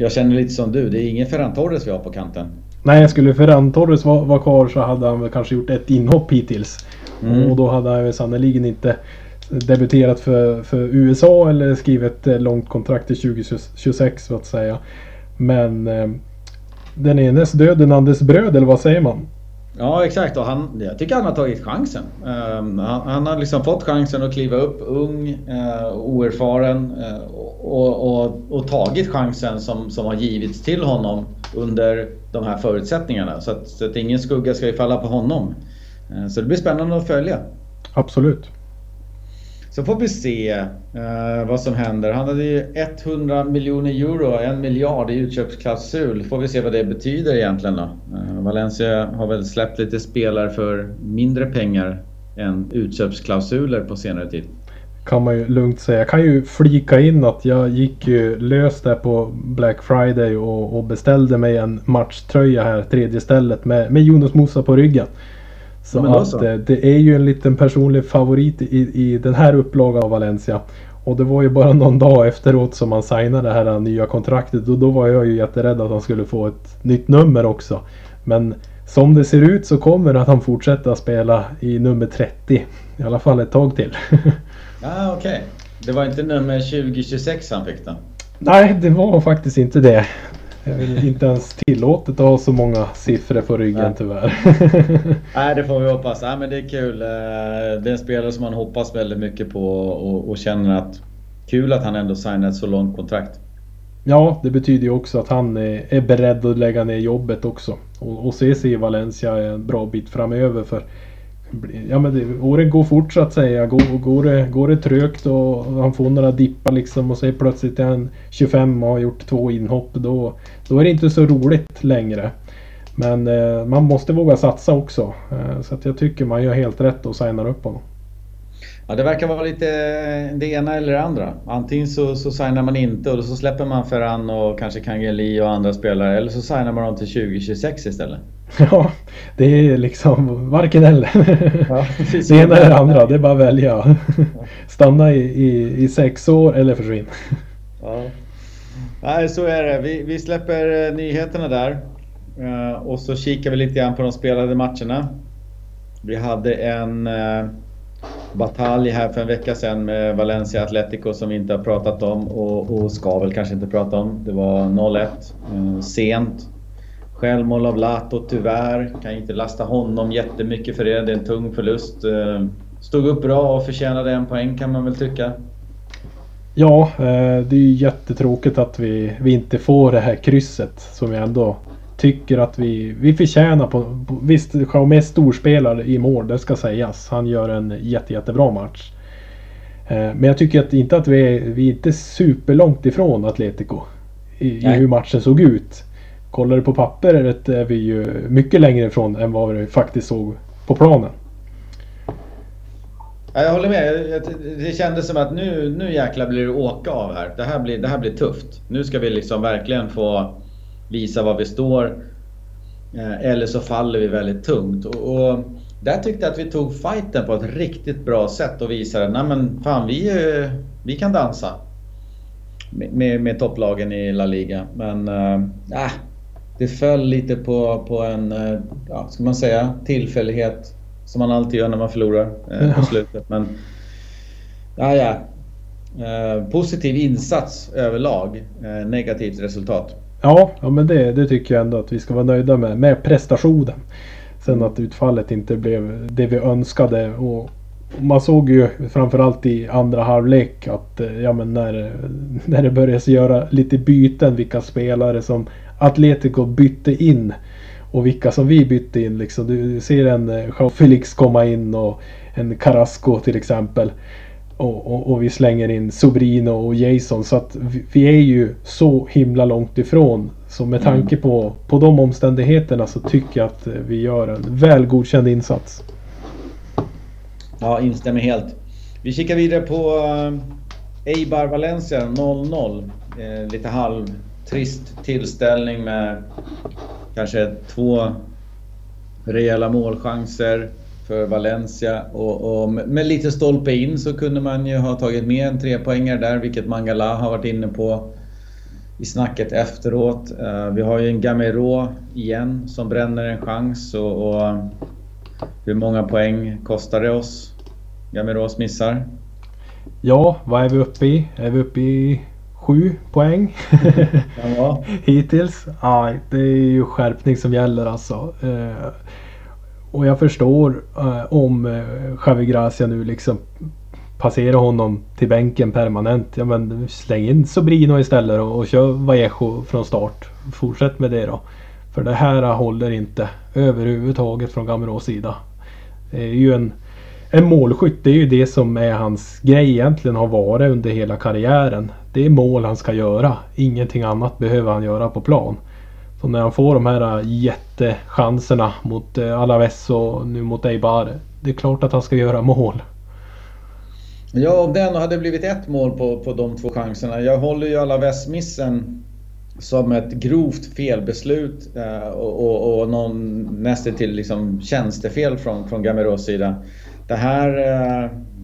jag känner lite som du, det är ingen Ferran Torres vi har på kanten. Nej, skulle Ferran Torres vara var kvar så hade han väl kanske gjort ett inhopp hittills. Mm. Och då hade han väl sannerligen inte debuterat för, för USA eller skrivit ett långt kontrakt till 2026 så att säga. Men eh, den enes död, den andres bröd eller vad säger man? Ja exakt och han, jag tycker han har tagit chansen. Um, han, han, har liksom fått chansen att kliva upp ung, uh, oerfaren uh, och, och, och, tagit chansen som, som har givits till honom under de här förutsättningarna. Så att, så att ingen skugga ska ju falla på honom. Uh, så det blir spännande att följa. Absolut. Så får vi se eh, vad som händer. Han hade ju 100 miljoner euro, en miljard i utköpsklausul. Får vi se vad det betyder egentligen då. Eh, Valencia har väl släppt lite spelare för mindre pengar än utköpsklausuler på senare tid. Kan man ju lugnt säga. Jag kan ju flika in att jag gick ju lös där på Black Friday och, och beställde mig en matchtröja här, tredje stället med, med Jonas Mosa på ryggen. Så ja, att. Eh, det är ju en liten personlig favorit i, i den här upplagan av Valencia. Och det var ju bara någon dag efteråt som han signade det här nya kontraktet och då var jag ju jätterädd att han skulle få ett nytt nummer också. Men som det ser ut så kommer att han fortsätta spela i nummer 30. I alla fall ett tag till. ah, Okej. Okay. Det var inte nummer 2026 han fick då? Nej, det var faktiskt inte det. Det är inte ens tillåtet att ha så många siffror på ryggen Nej. tyvärr. Nej det får vi hoppas. Nej, men det är kul. Eh, det är en spelare som man hoppas väldigt mycket på och, och känner att kul att han ändå signar ett så långt kontrakt. Ja, det betyder ju också att han är, är beredd att lägga ner jobbet också. Och, och se sig i Valencia en bra bit framöver. För Ja men det, året går fort så att säga. Går, går, det, går det trögt och han får några dippar liksom och så plötsligt är han 25 och har gjort två inhopp. Då, då är det inte så roligt längre. Men eh, man måste våga satsa också. Eh, så att jag tycker man gör helt rätt och signar upp honom. Ja, det verkar vara lite det ena eller det andra. Antingen så, så signar man inte och så släpper man Ferran och kanske Kangeli och andra spelare. Eller så signar man dem till 2026 istället. Ja, det är liksom varken eller. Ja, det ena eller det andra, det är bara att välja. Stanna i, i, i sex år eller försvinn. Ja. Nej, så är det. Vi, vi släpper eh, nyheterna där. Uh, och så kikar vi lite grann på de spelade matcherna. Vi hade en uh, batalj här för en vecka sedan med Valencia Atletico som vi inte har pratat om och, och ska väl kanske inte prata om. Det var 0-1. eh, sent. Självmål av Lato tyvärr. Kan inte lasta honom jättemycket för det. Det är en tung förlust. Eh, stod upp bra och förtjänade en poäng kan man väl tycka. Ja, eh, det är ju jättetråkigt att vi, vi inte får det här krysset som vi ändå tycker att vi, vi förtjänar på... på visst, Jaume är storspelare i mål, det ska sägas. Han gör en jätte, jättebra match. Eh, men jag tycker att inte att vi är, vi är inte superlångt ifrån Atletico. I, i hur matchen såg ut. Kollar du på pappret är vi ju mycket längre ifrån än vad vi faktiskt såg på planen. Jag håller med. Det kändes som att nu, nu jäklar blir det åka av här. Det här blir, det här blir tufft. Nu ska vi liksom verkligen få visa var vi står. Eh, eller så faller vi väldigt tungt. Och, och där tyckte jag att vi tog fighten på ett riktigt bra sätt och visade att men fan vi, vi kan dansa. Med, med, med, topplagen i La Liga. Men äh, det föll lite på, på en, ja, ska man säga, tillfällighet. Som man alltid gör när man förlorar eh, på slutet. Men ja, ja. Eh, positiv insats överlag. Eh, negativt resultat. Ja, ja men det, det tycker jag ändå att vi ska vara nöjda med. Med prestationen. Sen att utfallet inte blev det vi önskade. Och man såg ju framförallt i andra halvlek att eh, ja, men när, när det började göra lite byten. Vilka spelare som Atletico bytte in. Och vilka som vi bytte in liksom. Du ser en eh, Jean Felix komma in och en Carrasco till exempel. Och, och, och, vi slänger in Sobrino och Jason. Så att vi, vi, är ju så himla långt ifrån. Så med tanke mm. på, på de omständigheterna så tycker jag att vi gör en väl godkänd insats. Ja, instämmer helt. Vi kikar vidare på uh, Eibar Valencia 0-0. Eh, lite halvtrist tillställning med kanske två rejäla målchanser för Valencia. Och, och, med lite stolpe in så kunde man ju ha tagit med en trepoängare där, vilket Mangala har varit inne på i snacket efteråt. Uh, vi har ju en Gamero igen som bränner en chans. Och, och hur många poäng kostar det oss? Gameros missar. Ja, vad är vi uppe i? Är vi uppe i sju poäng? Ja. Hittills. Ja, det är ju skärpning som gäller alltså. Och jag förstår eh, om eh, Javi Gracia nu liksom passerar honom till bänken permanent. Ja men släng in Sobrino istället och, och kör Vallejo från start. Fortsätt med det då. För det här håller inte överhuvudtaget från Gameros sida. Det är ju en, en målskytt. Det är ju det som är hans grej egentligen har varit under hela karriären. Det är mål han ska göra. Ingenting annat behöver han göra på plan. Så när han får de här äh, jättechanserna mot äh, Alaves och nu mot Eibar. Det är klart att han ska göra mål. Ja, om det ändå hade blivit ett mål på, på de två chanserna. Jag håller ju Alaves-missen som ett grovt felbeslut äh, och, och, och någon nästan till liksom tjänstefel från, från Gameros sida. Det här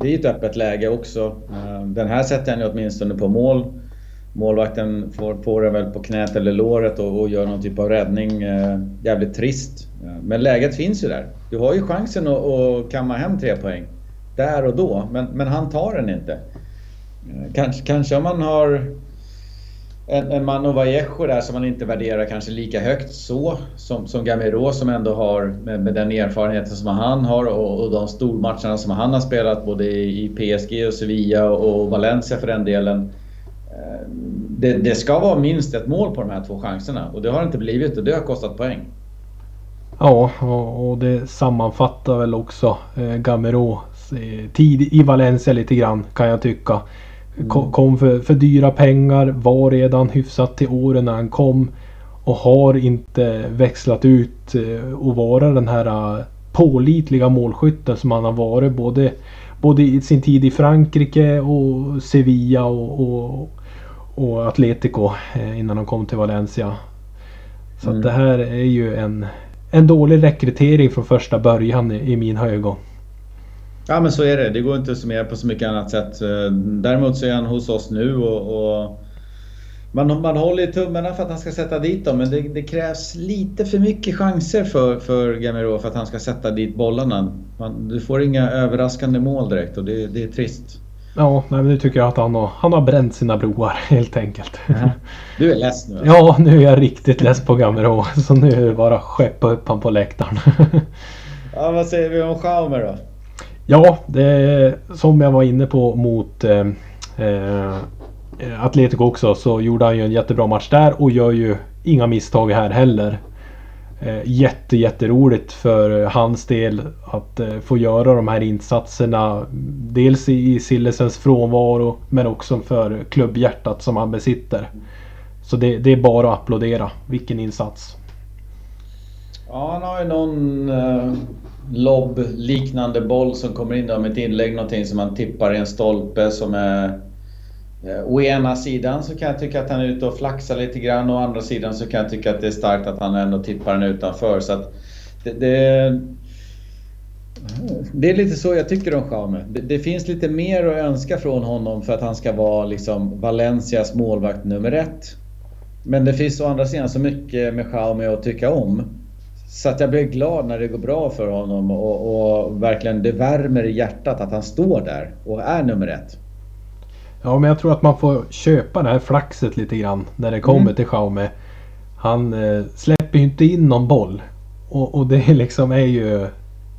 det är ett öppet läge också. Den här sätter han ju åtminstone på mål. Målvakten får får den väl på knät eller låret och, och gör någon typ av räddning. Eh, jävligt trist. Eh, men läget finns ju där. Du har ju chansen att, att kamma hem tre poäng. Där och då. Men, men han tar den inte. Eh, kanske, kanske om man har en, en Mano Vallejo där som man inte värderar kanske lika högt så som, som Gamero som ändå har med, med den erfarenheten som han har och, och de stormatcherna som han har spelat både i, PSG och Sevilla och, och Valencia för den delen det, det, ska vara minst ett mål på de här två chanserna och det har det inte blivit och det har kostat poäng. Ja, och, det sammanfattar väl också eh, Gamero eh, tid i Valencia lite grann kan jag tycka. Kom, mm. kom för, för dyra pengar, var redan hyfsat till åren när han kom. Och har inte växlat ut eh, och vara den här pålitliga målskytten som han har varit både, både i sin tid i Frankrike och Sevilla och, och, och Atletico eh, innan han kom till Valencia. Så mm. det här är ju en, en dålig rekrytering från första början i, i mina ögon. Ja men så är det. Det går inte att summera på så mycket annat sätt. Däremot så är han hos oss nu och, och man, man håller tummarna för att han ska sätta dit dem men det, det, krävs lite för mycket chanser för, för Gamero för att han ska sätta dit bollarna. Man, du får inga överraskande mål direkt och det, det är trist. Ja, nej, men nu tycker jag att han har, han har bränt sina broar helt enkelt. Ja. Du är less nu? Ja, nu är jag riktigt less på Gamero. Så nu är det bara att skeppa upp honom på läktaren. ja, vad säger vi om Schaumer då? Ja, det som jag var inne på mot eh, eh, Atletico också så gjorde han ju en jättebra match där och gör ju inga misstag här heller. Eh, jätte jätteroligt för hans del att eh, få göra de här insatserna. Dels i Sillesens frånvaro men också för klubbhjärtat som han besitter. Så det, det är bara att applådera. Vilken insats! Ja, han har ju någon eh, lobb-liknande boll som kommer in där med ett inlägg någonting som han tippar i en stolpe som är Eh, å ena sidan så kan jag tycka att han är ute och flaxar lite grann och å andra sidan så kan jag tycka att det är starkt att han ändå tippar den utanför. Så att det, det, det är lite så jag tycker om Jaume. Det, det, finns lite mer att önska från honom för att han ska vara liksom Valencias målvakt nummer ett. Men det finns å andra sidan så mycket med Jaume att tycka om. Så att jag blir glad när det går bra för honom och, och verkligen det värmer i hjärtat att han står där och är nummer ett. Ja men jag tror att man får köpa det här flaxet lite grann när det kommer mm. till Xiaomi. Han eh, släpper ju inte in någon boll. Och, och det liksom är ju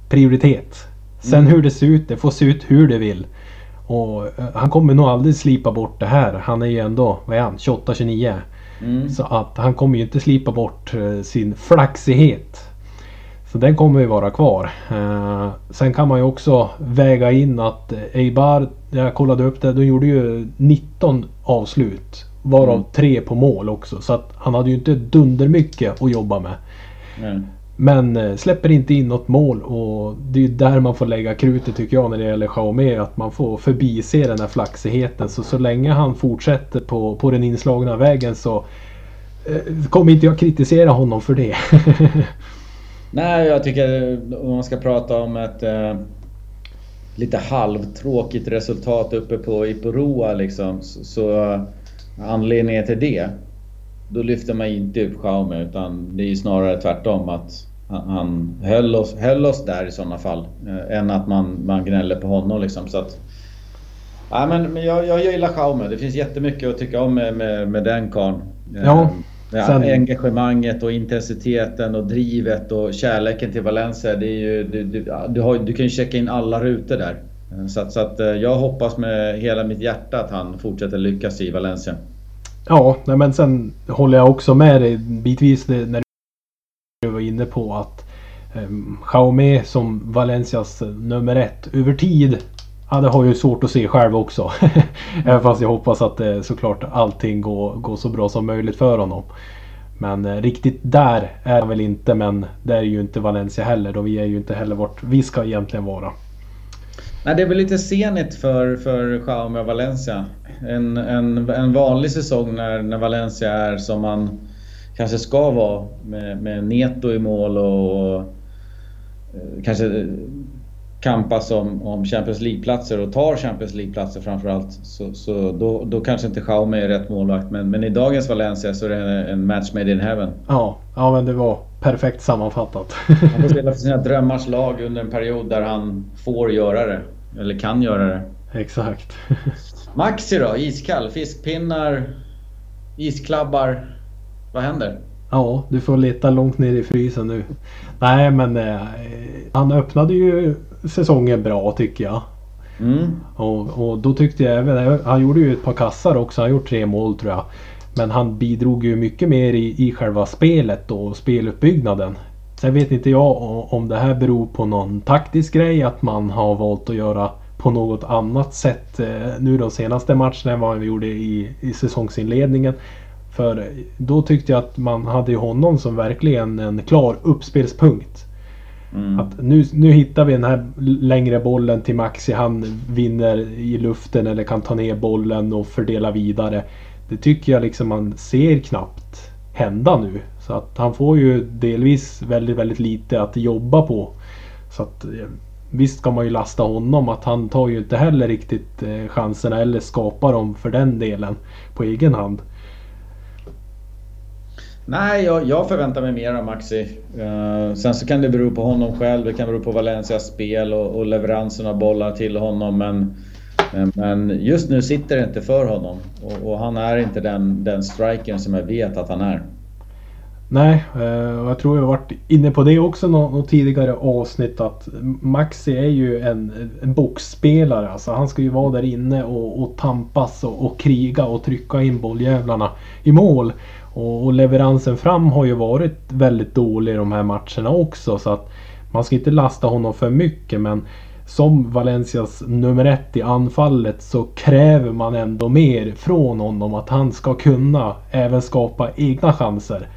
prioritet. Sen mm. hur det ser ut, det får se ut hur det vill. Och eh, han kommer nog aldrig slipa bort det här. Han är ju ändå, vad är han, 28-29. Mm. Så att han kommer ju inte slipa bort eh, sin flaxighet. Så den kommer ju vara kvar. Eh, sen kan man ju också väga in att Eibar, jag kollade upp det, de gjorde ju 19 avslut. Varav mm. tre på mål också. Så att han hade ju inte dundermycket att jobba med. Mm. Men eh, släpper inte in något mål och det är ju där man får lägga krutet tycker jag när det gäller Xiaomi. Att man får förbise den här flaxigheten. Så så länge han fortsätter på, på den inslagna vägen så eh, kommer inte jag kritisera honom för det. Nej, jag tycker om man ska prata om ett eh, lite halvtråkigt resultat uppe på Iporoa liksom. Så, så anledningen till det, då lyfter man inte upp Xiaomi utan det är snarare tvärtom att han höll oss, höll oss där i sådana fall. Eh, än att man, man gnäller på honom liksom. Så att, ja, men jag, jag gillar Xiaomi. Det finns jättemycket att tycka om med, med, med den karln. Ja. Eh, Ja, Sen... Engagemanget och intensiteten och drivet och kärleken till Valencia. Det är ju, du, du, du, har, du kan ju checka in alla rutor där. Så, att, så att eh, jag hoppas med hela mitt hjärta att han fortsätter lyckas i Valencia. Ja, men sen håller jag också med dig bitvis när du var inne på att um, Jaume som Valencias nummer ett över tid Ja, det har jag ju svårt att se själv också. Även fast jag hoppas att eh, såklart allting går, går så bra som möjligt för honom. Men eh, riktigt där är han väl inte. Men det är ju inte Valencia heller. Och vi är ju inte heller vart vi ska egentligen vara. Nej, det är väl lite senigt för, för Jaume och Valencia. En, en, en vanlig säsong när, när Valencia är som man kanske ska vara. Med, med Neto i mål och och eh, kanske kampas om, om Champions League-platser och tar Champions League-platser framförallt. Så, så då, då kanske inte Jaume är rätt målvakt. Men, men i dagens Valencia så är det en match made in heaven. Ja, ja men det var perfekt sammanfattat. han får spela för sina drömmars lag under en period där han får göra det. Eller kan göra det. Exakt. Maxi då? Iskall? Fiskpinnar? Isklabbar? Vad händer? Ja, du får leta långt ner i frysen nu. Nej, men eh, han öppnade ju säsongen bra tycker jag. Mm. Och, och, då tyckte jag även, han gjorde ju ett par kassar också, han gjort tre mål tror jag. Men han bidrog ju mycket mer i, i själva spelet och speluppbyggnaden. Sen vet inte jag om det här beror på någon taktisk grej, att man har valt att göra på något annat sätt eh, nu de senaste matcherna än vad vi gjorde i, i säsongsinledningen. För då tyckte jag att man hade honom som verkligen en klar uppspelspunkt. Mm. Att nu, nu hittar vi den här längre bollen till Maxi. Han vinner i luften eller kan ta ner bollen och fördela vidare. Det tycker jag liksom man ser knappt hända nu. Så att han får ju delvis väldigt, väldigt lite att jobba på. Så att eh, visst ska man ju lasta honom att han tar ju inte heller riktigt eh, chanserna eller skapar dem för den delen på egen hand. Nej, jag, jag förväntar mig mer av Maxi. Uh, sen så kan det bero på honom själv, det kan bero på Valencias spel och, och leveransen av bollar till honom. Men, eh, men just nu sitter det inte för honom. Och, och han är inte den, den strikern som jag vet att han är. Nej, eh, och jag tror jag varit inne på det också något, tidigare avsnitt att Maxi är ju en, en boxspelare. Alltså han ska ju vara där inne och, och tampas och, och, kriga och trycka in bolljävlarna i mål. Och, och, leveransen fram har ju varit väldigt dålig i de här matcherna också. Så att man ska inte lasta honom för mycket men som Valencias nummer ett i anfallet så kräver man ändå mer från honom. Att han ska kunna även skapa egna chanser.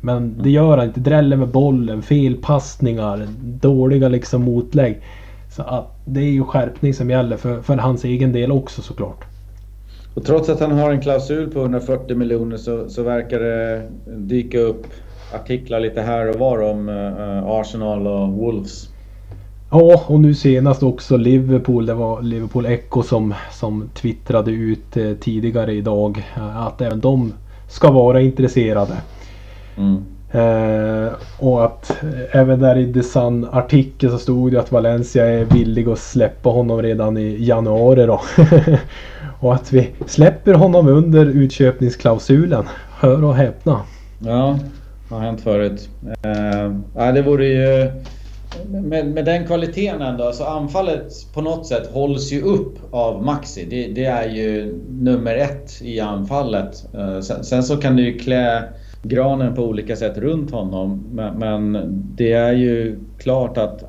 Men det gör han inte. Dräller med bollen, felpassningar, dåliga liksom motlägg. Så att det är ju skärpning som gäller för, för hans egen del också såklart. Och trots att han har en klausul på 140 miljoner så, så verkar det dyka upp artiklar lite här och var om uh, Arsenal och Wolves. Ja, och nu senast också Liverpool. Det var Liverpool Echo som, som twittrade ut eh, tidigare idag eh, att även de ska vara intresserade. Mm. Eh, och att även där i The Sun artikel så stod det att Valencia är villig att släppa honom redan i januari då. och att vi släpper honom under utköpningsklausulen. Hör och häpna. Ja, det har hänt förut. Eh, det vore ju... Med, med den kvaliteten ändå, alltså anfallet på något sätt hålls ju upp av Maxi. Det, det är ju nummer ett i anfallet. Eh, sen, sen, så kan du ju klä granen på olika sätt runt honom. Men, men det är ju klart att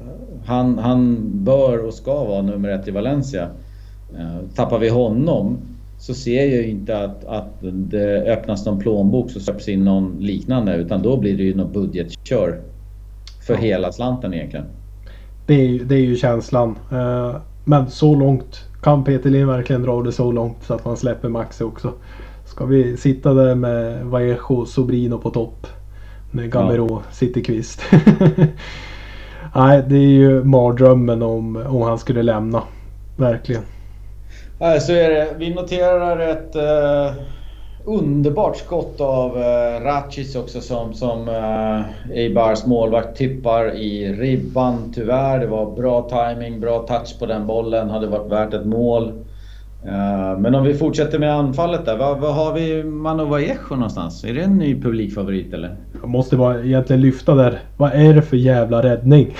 han, han bör och ska vara nummer ett i Valencia. Eh, tappar vi honom så ser jag inte att, att det öppnas någon plånbok så släpps in någon liknande utan då blir det ju något budgetkör för hela slanten egentligen. Det är, det är ju känslan. Eh, men så långt kan Peter Lind verkligen dra det så långt så att man släpper Maxi också. Ska vi sitta där med Vallejo Sobrino på topp? Med Gamero ja. Citykvist. Nej, det är ju mardrömmen om, om han skulle lämna. Verkligen. Nej, så är det. Vi noterar ett uh, underbart skott av uh, Ratchis också som, som uh, Eibars målvakt tippar i ribban. Tyvärr, det var bra timing, bra touch på den bollen. Hade varit värt ett mål. Eh, men om vi fortsätter med anfallet där. Var, var har vi Manu Vallejo någonstans? Är det en ny publikfavorit eller? Jag måste bara egentligen lyfta där. Vad är det för jävla räddning?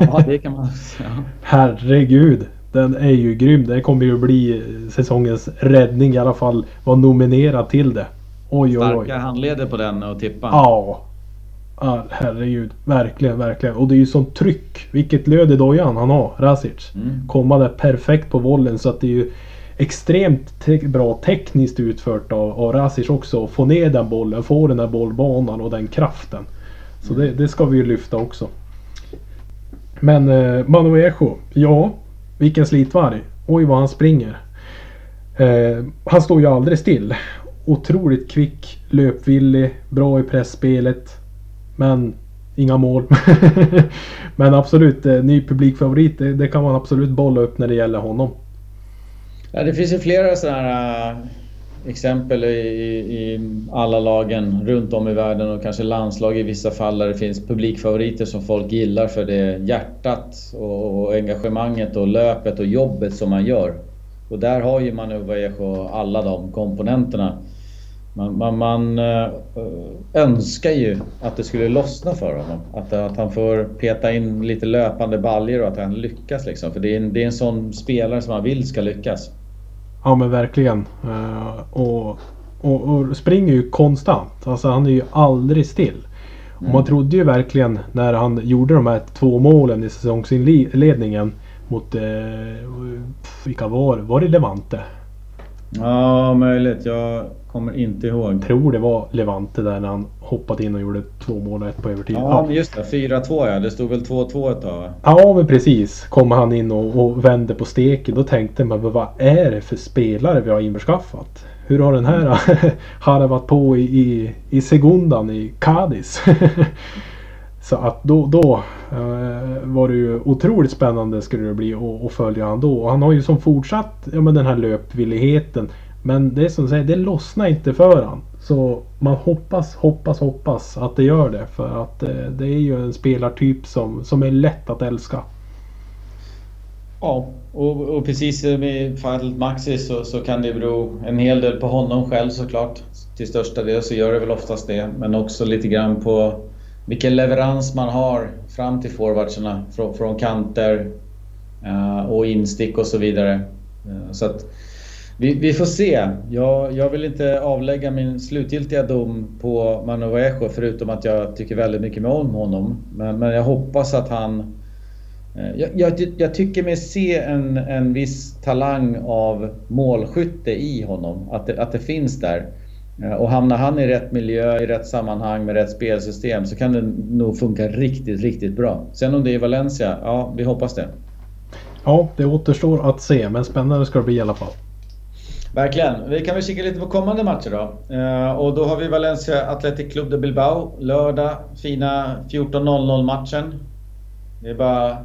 ja, det kan man säga. Herregud. Den är ju grym. Det kommer ju bli säsongens räddning i alla fall. Var nominerad till det. Oj, oj, oj. Starka handleder på den och tippa. Ja. Ah, herregud. Verkligen, verkligen. Och det är ju sånt tryck. Vilket löd i dojan han har, Rasic. Mm. Komma där perfekt på vollen så att det är ju extremt te bra tekniskt utfört av, av Rasic också. Få ner den bollen, få den här bollbanan och den kraften. Så det, det ska vi ju lyfta också. Men eh, Manu Echo, ja, vilken slitvarg. Oj vad han springer. Eh, han står ju aldrig still. Otroligt kvick, löpvillig, bra i pressspelet. Men inga mål. Men absolut, eh, ny publikfavorit. Det, det kan man absolut bolla upp när det gäller honom. Ja, det finns ju flera sådana här eh, exempel i, i, alla lagen runt om i världen och kanske landslag i vissa fall där det finns publikfavoriter som folk gillar för det hjärtat och, och engagemanget och löpet och jobbet som man gör. Och där har ju Manu Vallejo alla de komponenterna. Man, man, man äh, önskar ju att det skulle lossna för honom. Att, att han får peta in lite löpande baljer och att han lyckas. Liksom. För det är, en, det är en sån spelare som man vill ska lyckas. Ja men verkligen. Uh, och, och, och, springer ju konstant. Alltså han är ju aldrig still. Och man mm. trodde ju verkligen när han gjorde de här två målen i säsongsinledningen mot... Eh, vilka var Var det Levante? Ja, möjligt. Jag kommer inte ihåg. Jag tror det var Levante där när han hoppade in och gjorde två mål och ett på övertid. Ja, men just det. 4-2 ja. Det stod väl 2-2 ett tag? Ja, men precis. Kommer han in och, och vänder på steken. Då tänkte man, vad är det för spelare vi har införskaffat? Hur har den här harvat på i, i, i Segundan i Cadiz? Så att då, då eh, var det ju otroligt spännande skulle det bli att följa han då. Och han har ju som fortsatt ja, men den här löpvilligheten. Men det är som du säger, det lossnar inte för han. Så man hoppas, hoppas, hoppas att det gör det. För att eh, det är ju en spelartyp som, som är lätt att älska. Ja, och, och precis i fallet Maxi så, så kan det bero en hel del på honom själv såklart. Till största del så gör det väl oftast det. Men också lite grann på vilken leverans man har fram till forwardsarna från, från kanter eh, och instick och så vidare. Eh, så att vi, vi, får se. Jag, jag, vill inte avlägga min slutgiltiga dom på Manu Vallejo förutom att jag tycker väldigt mycket om honom. Men, men jag hoppas att han... Eh, jag, jag, jag, tycker mig se en, en viss talang av målskytte i honom. Att det, att det finns där. Eh, och hamnar han i rätt miljö, i rätt sammanhang med rätt spelsystem så kan det nog funka riktigt, riktigt bra. Sen om det är Valencia, ja vi hoppas det. Ja, det återstår att se men spännande ska det bli i alla fall. Verkligen. Vi kan väl kika lite på kommande matcher då. Eh, och då har vi Valencia Athletic Club de Bilbao. Lördag, fina 14.00 matchen. Det är bara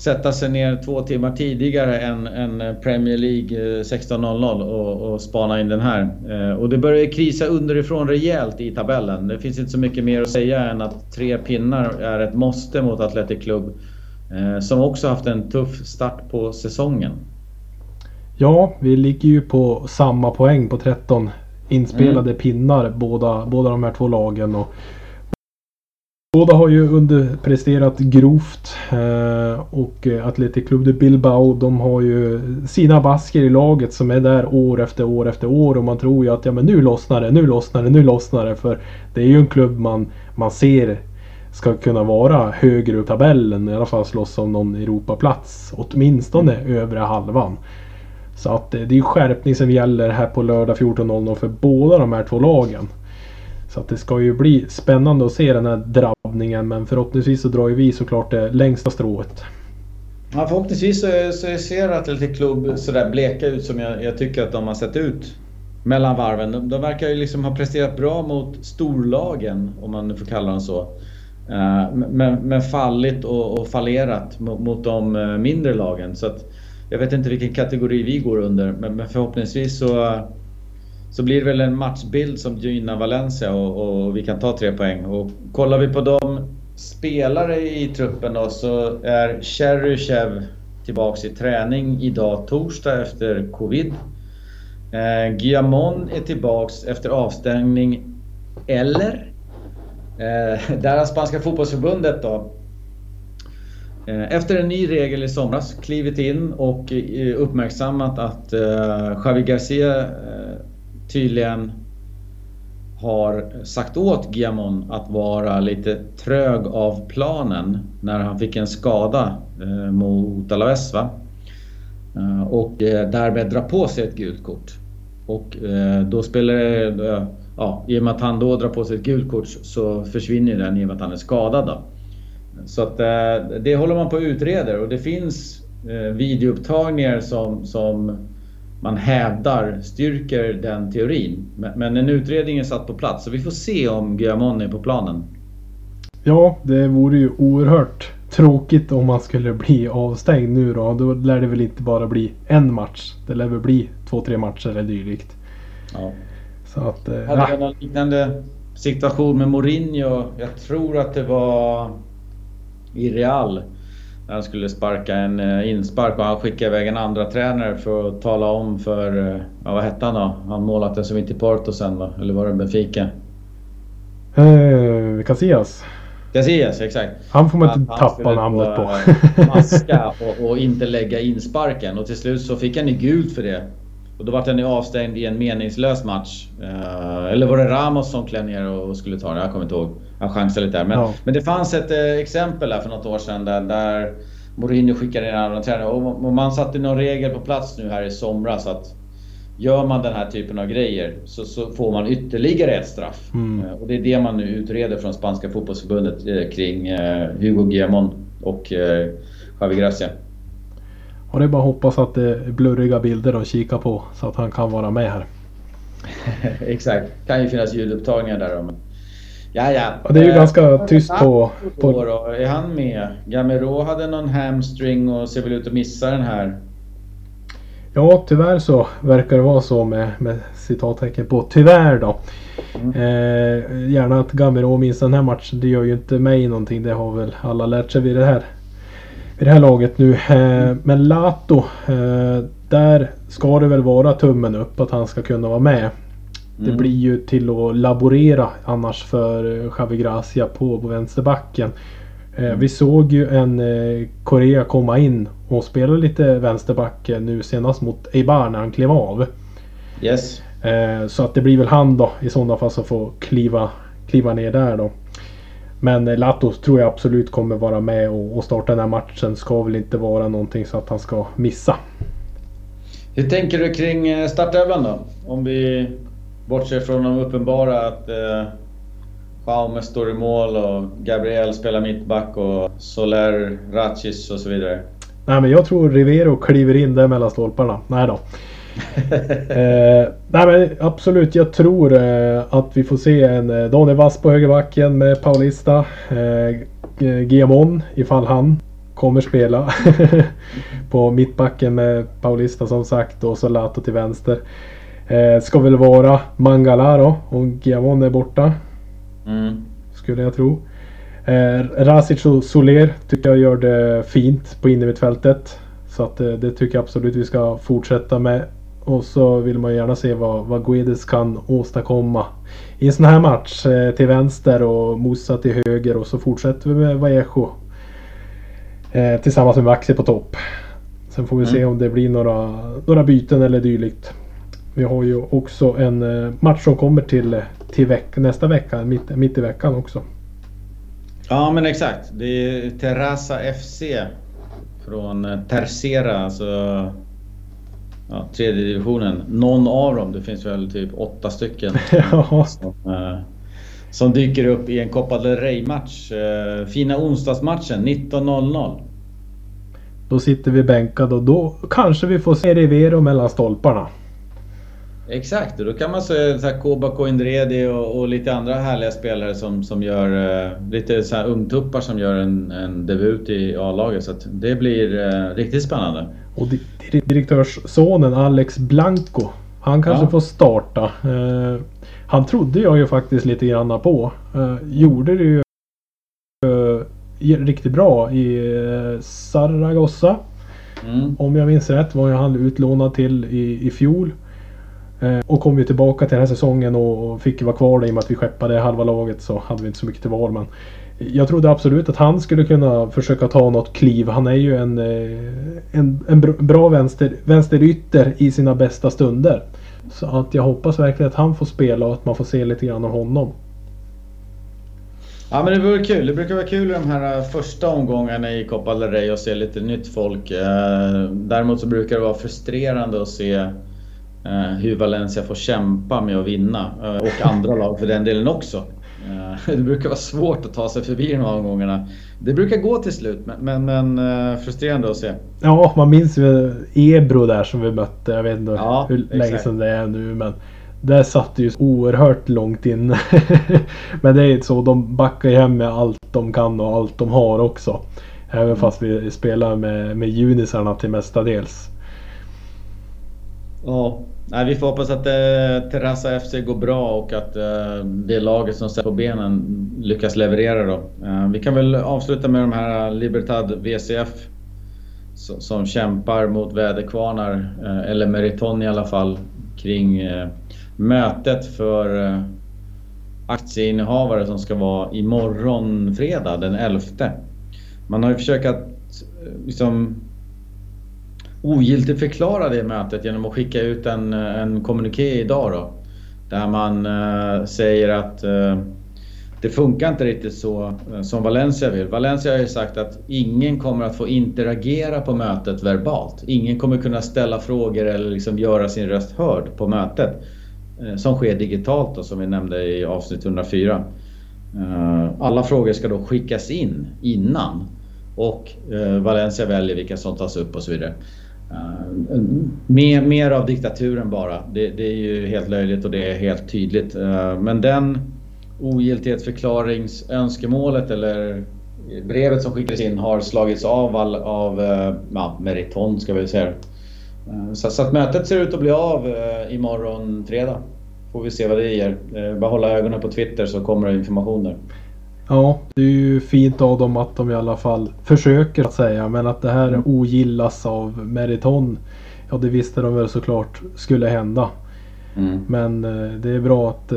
sätta sig ner två timmar tidigare än, än Premier League eh, 16.00 och, och spana in den här. Eh, och det börjar krisa underifrån rejält i tabellen. Det finns inte så mycket mer att säga än att tre pinnar är ett måste mot Athletic Club. Som också haft en tuff start på säsongen. Ja, vi ligger ju på samma poäng på 13 inspelade mm. pinnar båda, båda de här två lagen. Och Båda har ju underpresterat grovt. Eh, och Atletic Club de Bilbao de har ju sina basker i laget som är där år efter år efter år. Och man tror ju att ja, men nu lossnar det, nu lossnar det, nu lossnar det. För det är ju en klubb man, man ser ska kunna vara högre upp tabellen. I alla fall slåss om någon Europaplats. Åtminstone mm. övre halvan. Så att eh, det är ju skärpning som gäller här på lördag 14.00 för båda de här två lagen. Så att det ska ju bli spännande att se den här drabbningen men förhoppningsvis så drar ju vi såklart det längsta strået. Ja, förhoppningsvis så, så ser Atletic Club sådär bleka ut som jag, jag, tycker att de har sett ut mellan varven. De, de verkar ju liksom ha presterat bra mot storlagen, om man nu får kalla dem så. Uh, men, men fallit och, och fallerat mot, mot de eh, mindre lagen. Så att, jag vet inte vilken kategori vi går under, men, men förhoppningsvis så så blir det väl en matchbild som gynnar Valencia och, och, vi kan ta tre poäng. Och kollar vi på de spelare i truppen då så är Cheryshev tillbaks i träning idag torsdag efter Covid. Eh, Guillamon är tillbaks efter avstängning. Eller? Eh, där har Spanska fotbollsförbundet då Eh, efter en ny regel i somras klivit in och eh, uppmärksammat att eh, Javi Garcia tydligen har sagt åt Guillamon att vara lite trög av planen när han fick en skada mot Alaves. Va? Och därmed dra på sig ett gult kort. Och då spelar det... Ja, I och med att han då drar på sig ett gult kort så försvinner den i och med att han är skadad. Då. Så att eh, det håller man på att utreda och det finns eh, videoupptagningar som, som man hävdar styrker den teorin. Men en utredning är satt på plats så vi får se om Guillamon är på planen. Ja, det vore ju oerhört tråkigt om man skulle bli avstängd nu då. Då lär det väl inte bara bli en match. Det lär väl bli två, tre matcher eller dylikt. Ja. Så att... Eh, Hade ja. någon liknande situation med Mourinho. Jag tror att det var i Real. När han skulle sparka en eh, inspark och han skickade iväg en andra tränare för att tala om för, eh, ja, vad hette han då? Han målat som inte Porto sen va? Eller var det Benfica? Eh, Casillas. Casillas, exakt. Han får man inte han, tappa namnet på. Eh, maska och, och, inte lägga insparken och till slut så fick han ju gult för det. Och då var han ju avstängd i en meningslös match. Uh, eller var det Ramos som klev ner och skulle ta det? Jag kommer inte ihåg. Jag chansade lite där. Men, ja. men det fanns ett eh, exempel där för något år sedan där, där Mourinho skickade in en annan tränare. Och, och man satte någon regel på plats nu här i somras att gör man den här typen av grejer så, så får man ytterligare ett straff. Mm. Och det är det man nu utreder från spanska fotbollsförbundet kring Hugo Guillamon och Javi Gracia. Och det är bara att hoppas att det är blurriga bilder att kika på så att han kan vara med här. Exakt. Kan ju finnas ljudupptagningar där om. Ja, ja. ja det är ju eh, ganska tyst på... på... Då, är han med? Gamero hade någon hamstring och ser väl ut att missa den här. Ja, tyvärr så verkar det vara så med, med citattecken på tyvärr då. Mm. Eh, gärna att Gamero missar den här matchen. Det gör ju inte mig någonting. Det har väl alla lärt sig vid det här vid det här laget nu. Eh, men Lato, eh, där ska det väl vara tummen upp att han ska kunna vara med. Det mm. blir ju till att laborera annars för Javi Gracia på, på vänsterbacken. Mm. Vi såg ju en Korea komma in och spela lite vänsterback nu senast mot Eibar när han klev av. Yes. Så att det blir väl han då i sådana fall som får kliva, kliva ner där då. Men Latos tror jag absolut kommer vara med och, starta den här matchen. Ska väl inte vara någonting så att han ska missa. Hur tänker du kring eh, startelvan då? Om vi bortser från de uppenbara att eh, Jaume står i mål och Gabriel spelar mittback och Soler, Ratchis och så vidare. Nej men jag tror Rivero kliver in där mellan stolparna. Nej då. eh, nej men absolut, jag tror eh, att vi får se en eh, Daniel Wass på högerbacken med Paulista. Eh, Giamon ifall han kommer spela. på mittbacken med Paulista som sagt och så Lato till vänster. Eh, ska väl vara Mangala då om Giamon är borta. Mm. Skulle jag tro. Eh, Rasic och Soler tycker jag gör det fint på innermittfältet. Så att eh, det tycker jag absolut vi ska fortsätta med. Och så vill man gärna se vad, vad Guedes kan åstadkomma i en sån här match. Eh, till vänster och Musa till höger och så fortsätter vi med Vallejo. Eh, tillsammans med Maxi på topp. Sen får vi mm. se om det blir några, några byten eller dylikt. Vi har ju också en eh, match som kommer till, till veck, nästa vecka, mitt, mitt i veckan också. Ja men exakt. Det är Terrassa FC från eh, Tercera, alltså ja, tredje divisionen. Någon av dem, det finns väl typ åtta stycken. ja. som, eh, som dyker upp i en Copa del Rey-match. Eh, fina onsdagsmatchen 19.00. Då sitter vi bänkade och då kanske vi får se Rivero mellan stolparna. Exakt, och då kan man se så här Koba Koindredi och, och, lite andra härliga spelare som, som gör eh, lite så här ungtuppar som gör en, en debut i A-laget. Så det blir eh, riktigt spännande. Och direktörssonen Alex Blanco, han kanske ja. får starta. Eh, han trodde jag ju faktiskt lite grann på. Eh, gjorde det ju eh, riktigt bra i eh, Zaragoza. Mm. Om jag minns rätt var han utlånad till i, i fjol. Eh, och kom ju tillbaka till den här säsongen och fick vara kvar i och med att vi skeppade halva laget så hade vi inte så mycket till val. Men jag trodde absolut att han skulle kunna försöka ta något kliv. Han är ju en, eh, en, en bra vänster, vänsterytter i sina bästa stunder. Så att jag hoppas verkligen att han får spela och att man får se lite grann av honom. Ja men det vore kul. Det brukar vara kul i de här eh, första omgångarna i Copa del Rey att se lite nytt folk. Däremot så brukar det vara frustrerande att se hur Valencia får kämpa med att vinna. Eh, och andra lag för den delen också. Eh, det brukar vara svårt att ta sig förbi de här omgångarna. Det brukar gå till slut men, men, frustrerande att se. Ja, man minns ju Ebro där som vi mötte. Jag vet inte ja, hur exakt. länge sedan det är nu men där satt ju oerhört långt inne. men det är inte så. De backar ju hem med allt de kan och allt de har också. Även mm. fast vi spelar med, med junisarna till mestadels. Ja, Nej, vi får hoppas att eh, Terrassa FC går bra och att eh, det laget som sätter på benen lyckas leverera då. Eh, vi kan väl avsluta med de här eh, Libertad VCF som, som kämpar mot väderkvarnar, eh, eller Meriton i alla fall, kring eh, mötet för eh, aktieinnehavare som ska vara imorgon fredag den 11. Man har ju försökt att eh, liksom ogiltigt förklara det mötet genom att skicka ut en, en kommuniké idag då. Där man eh, säger att eh, det funkar inte riktigt så eh, som Valencia vill. Valencia har ju sagt att ingen kommer att få interagera på mötet verbalt. Ingen kommer kunna ställa frågor eller liksom göra sin röst hörd på mötet. Eh, som sker digitalt och som vi nämnde i avsnitt 104. Eh, alla frågor ska då skickas in innan och eh, Valencia väljer vilka som tas upp och så vidare. Eh, mer, mer av diktaturen bara. Det, det är ju helt löjligt och det är helt tydligt. Eh, men den ogiltighetsförklaringsönskemålet eller brevet som skickades in har slagits av all, av eh, ja, Meriton ska vi säga. Så, så att mötet ser ut att bli av imorgon fredag. Får vi se vad det ger. Bara hålla ögonen på Twitter så kommer det information där. Ja, det är ju fint av dem att de i alla fall försöker att säga. Men att det här mm. ogillas av Meriton. Ja, det visste de väl såklart skulle hända. Mm. Men det är bra att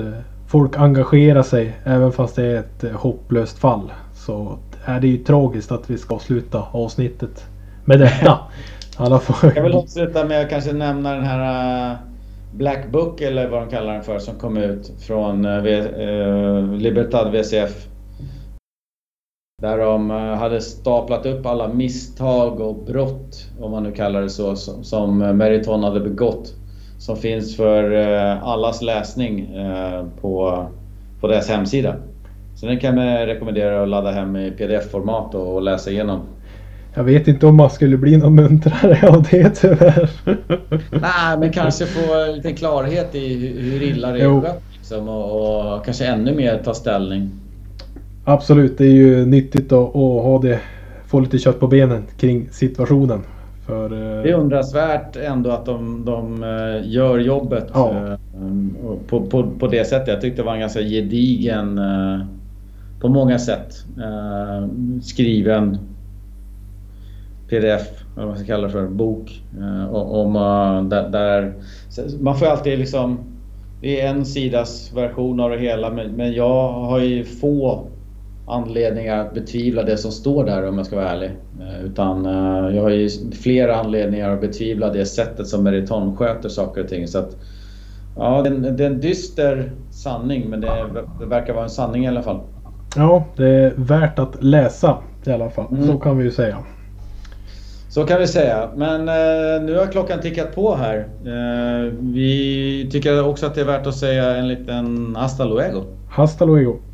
folk engagerar sig även fast det är ett eh, hopplöst fall. Så är det ju tragiskt att vi ska avsluta avsnittet med detta. Alla får... Jag vill avsluta med att kanske nämna den här Black Book eller vad de kallar den för som kom ut från Libertad VCF. Där de hade staplat upp alla misstag och brott, om man nu kallar det så, som Meriton hade begått som finns för eh, allas läsning eh, på, på deras hemsida. Så den kan jag rekommendera att ladda hem i pdf-format och läsa igenom. Jag vet inte om man skulle bli någon muntrare av det tyvärr. Nej, men kanske få lite klarhet i hur illa det är skött. Liksom, och, och, kanske ännu mer ta ställning. Absolut, det är ju nyttigt att, att ha det, få lite kött på benen kring situationen. För, eh, det är undransvärt ändå att de, de eh, gör jobbet ja. Eh, på, på, på det sättet. Jag tyckte det var en ganska gedigen, på många sätt, skriven pdf, vad man ska kalla det för, bok. Om, där, där, man får alltid liksom, det är en sidas version av det hela men, men jag har ju få anledningar att betvivla det som står där om jag ska vara ärlig. Eh, utan eh, jag har ju flera anledningar att betvivla det sättet som Meriton sköter saker och ting. Så att, ja, det är, en, det är en dyster sanning men det, det, verkar vara en sanning i alla fall. Ja, det är värt att läsa i alla fall. Mm. Så kan vi ju säga. Så kan vi säga. Men eh, nu har klockan tickat på här. Eh, vi tycker också att det är värt att säga en liten hasta luego. Hasta luego.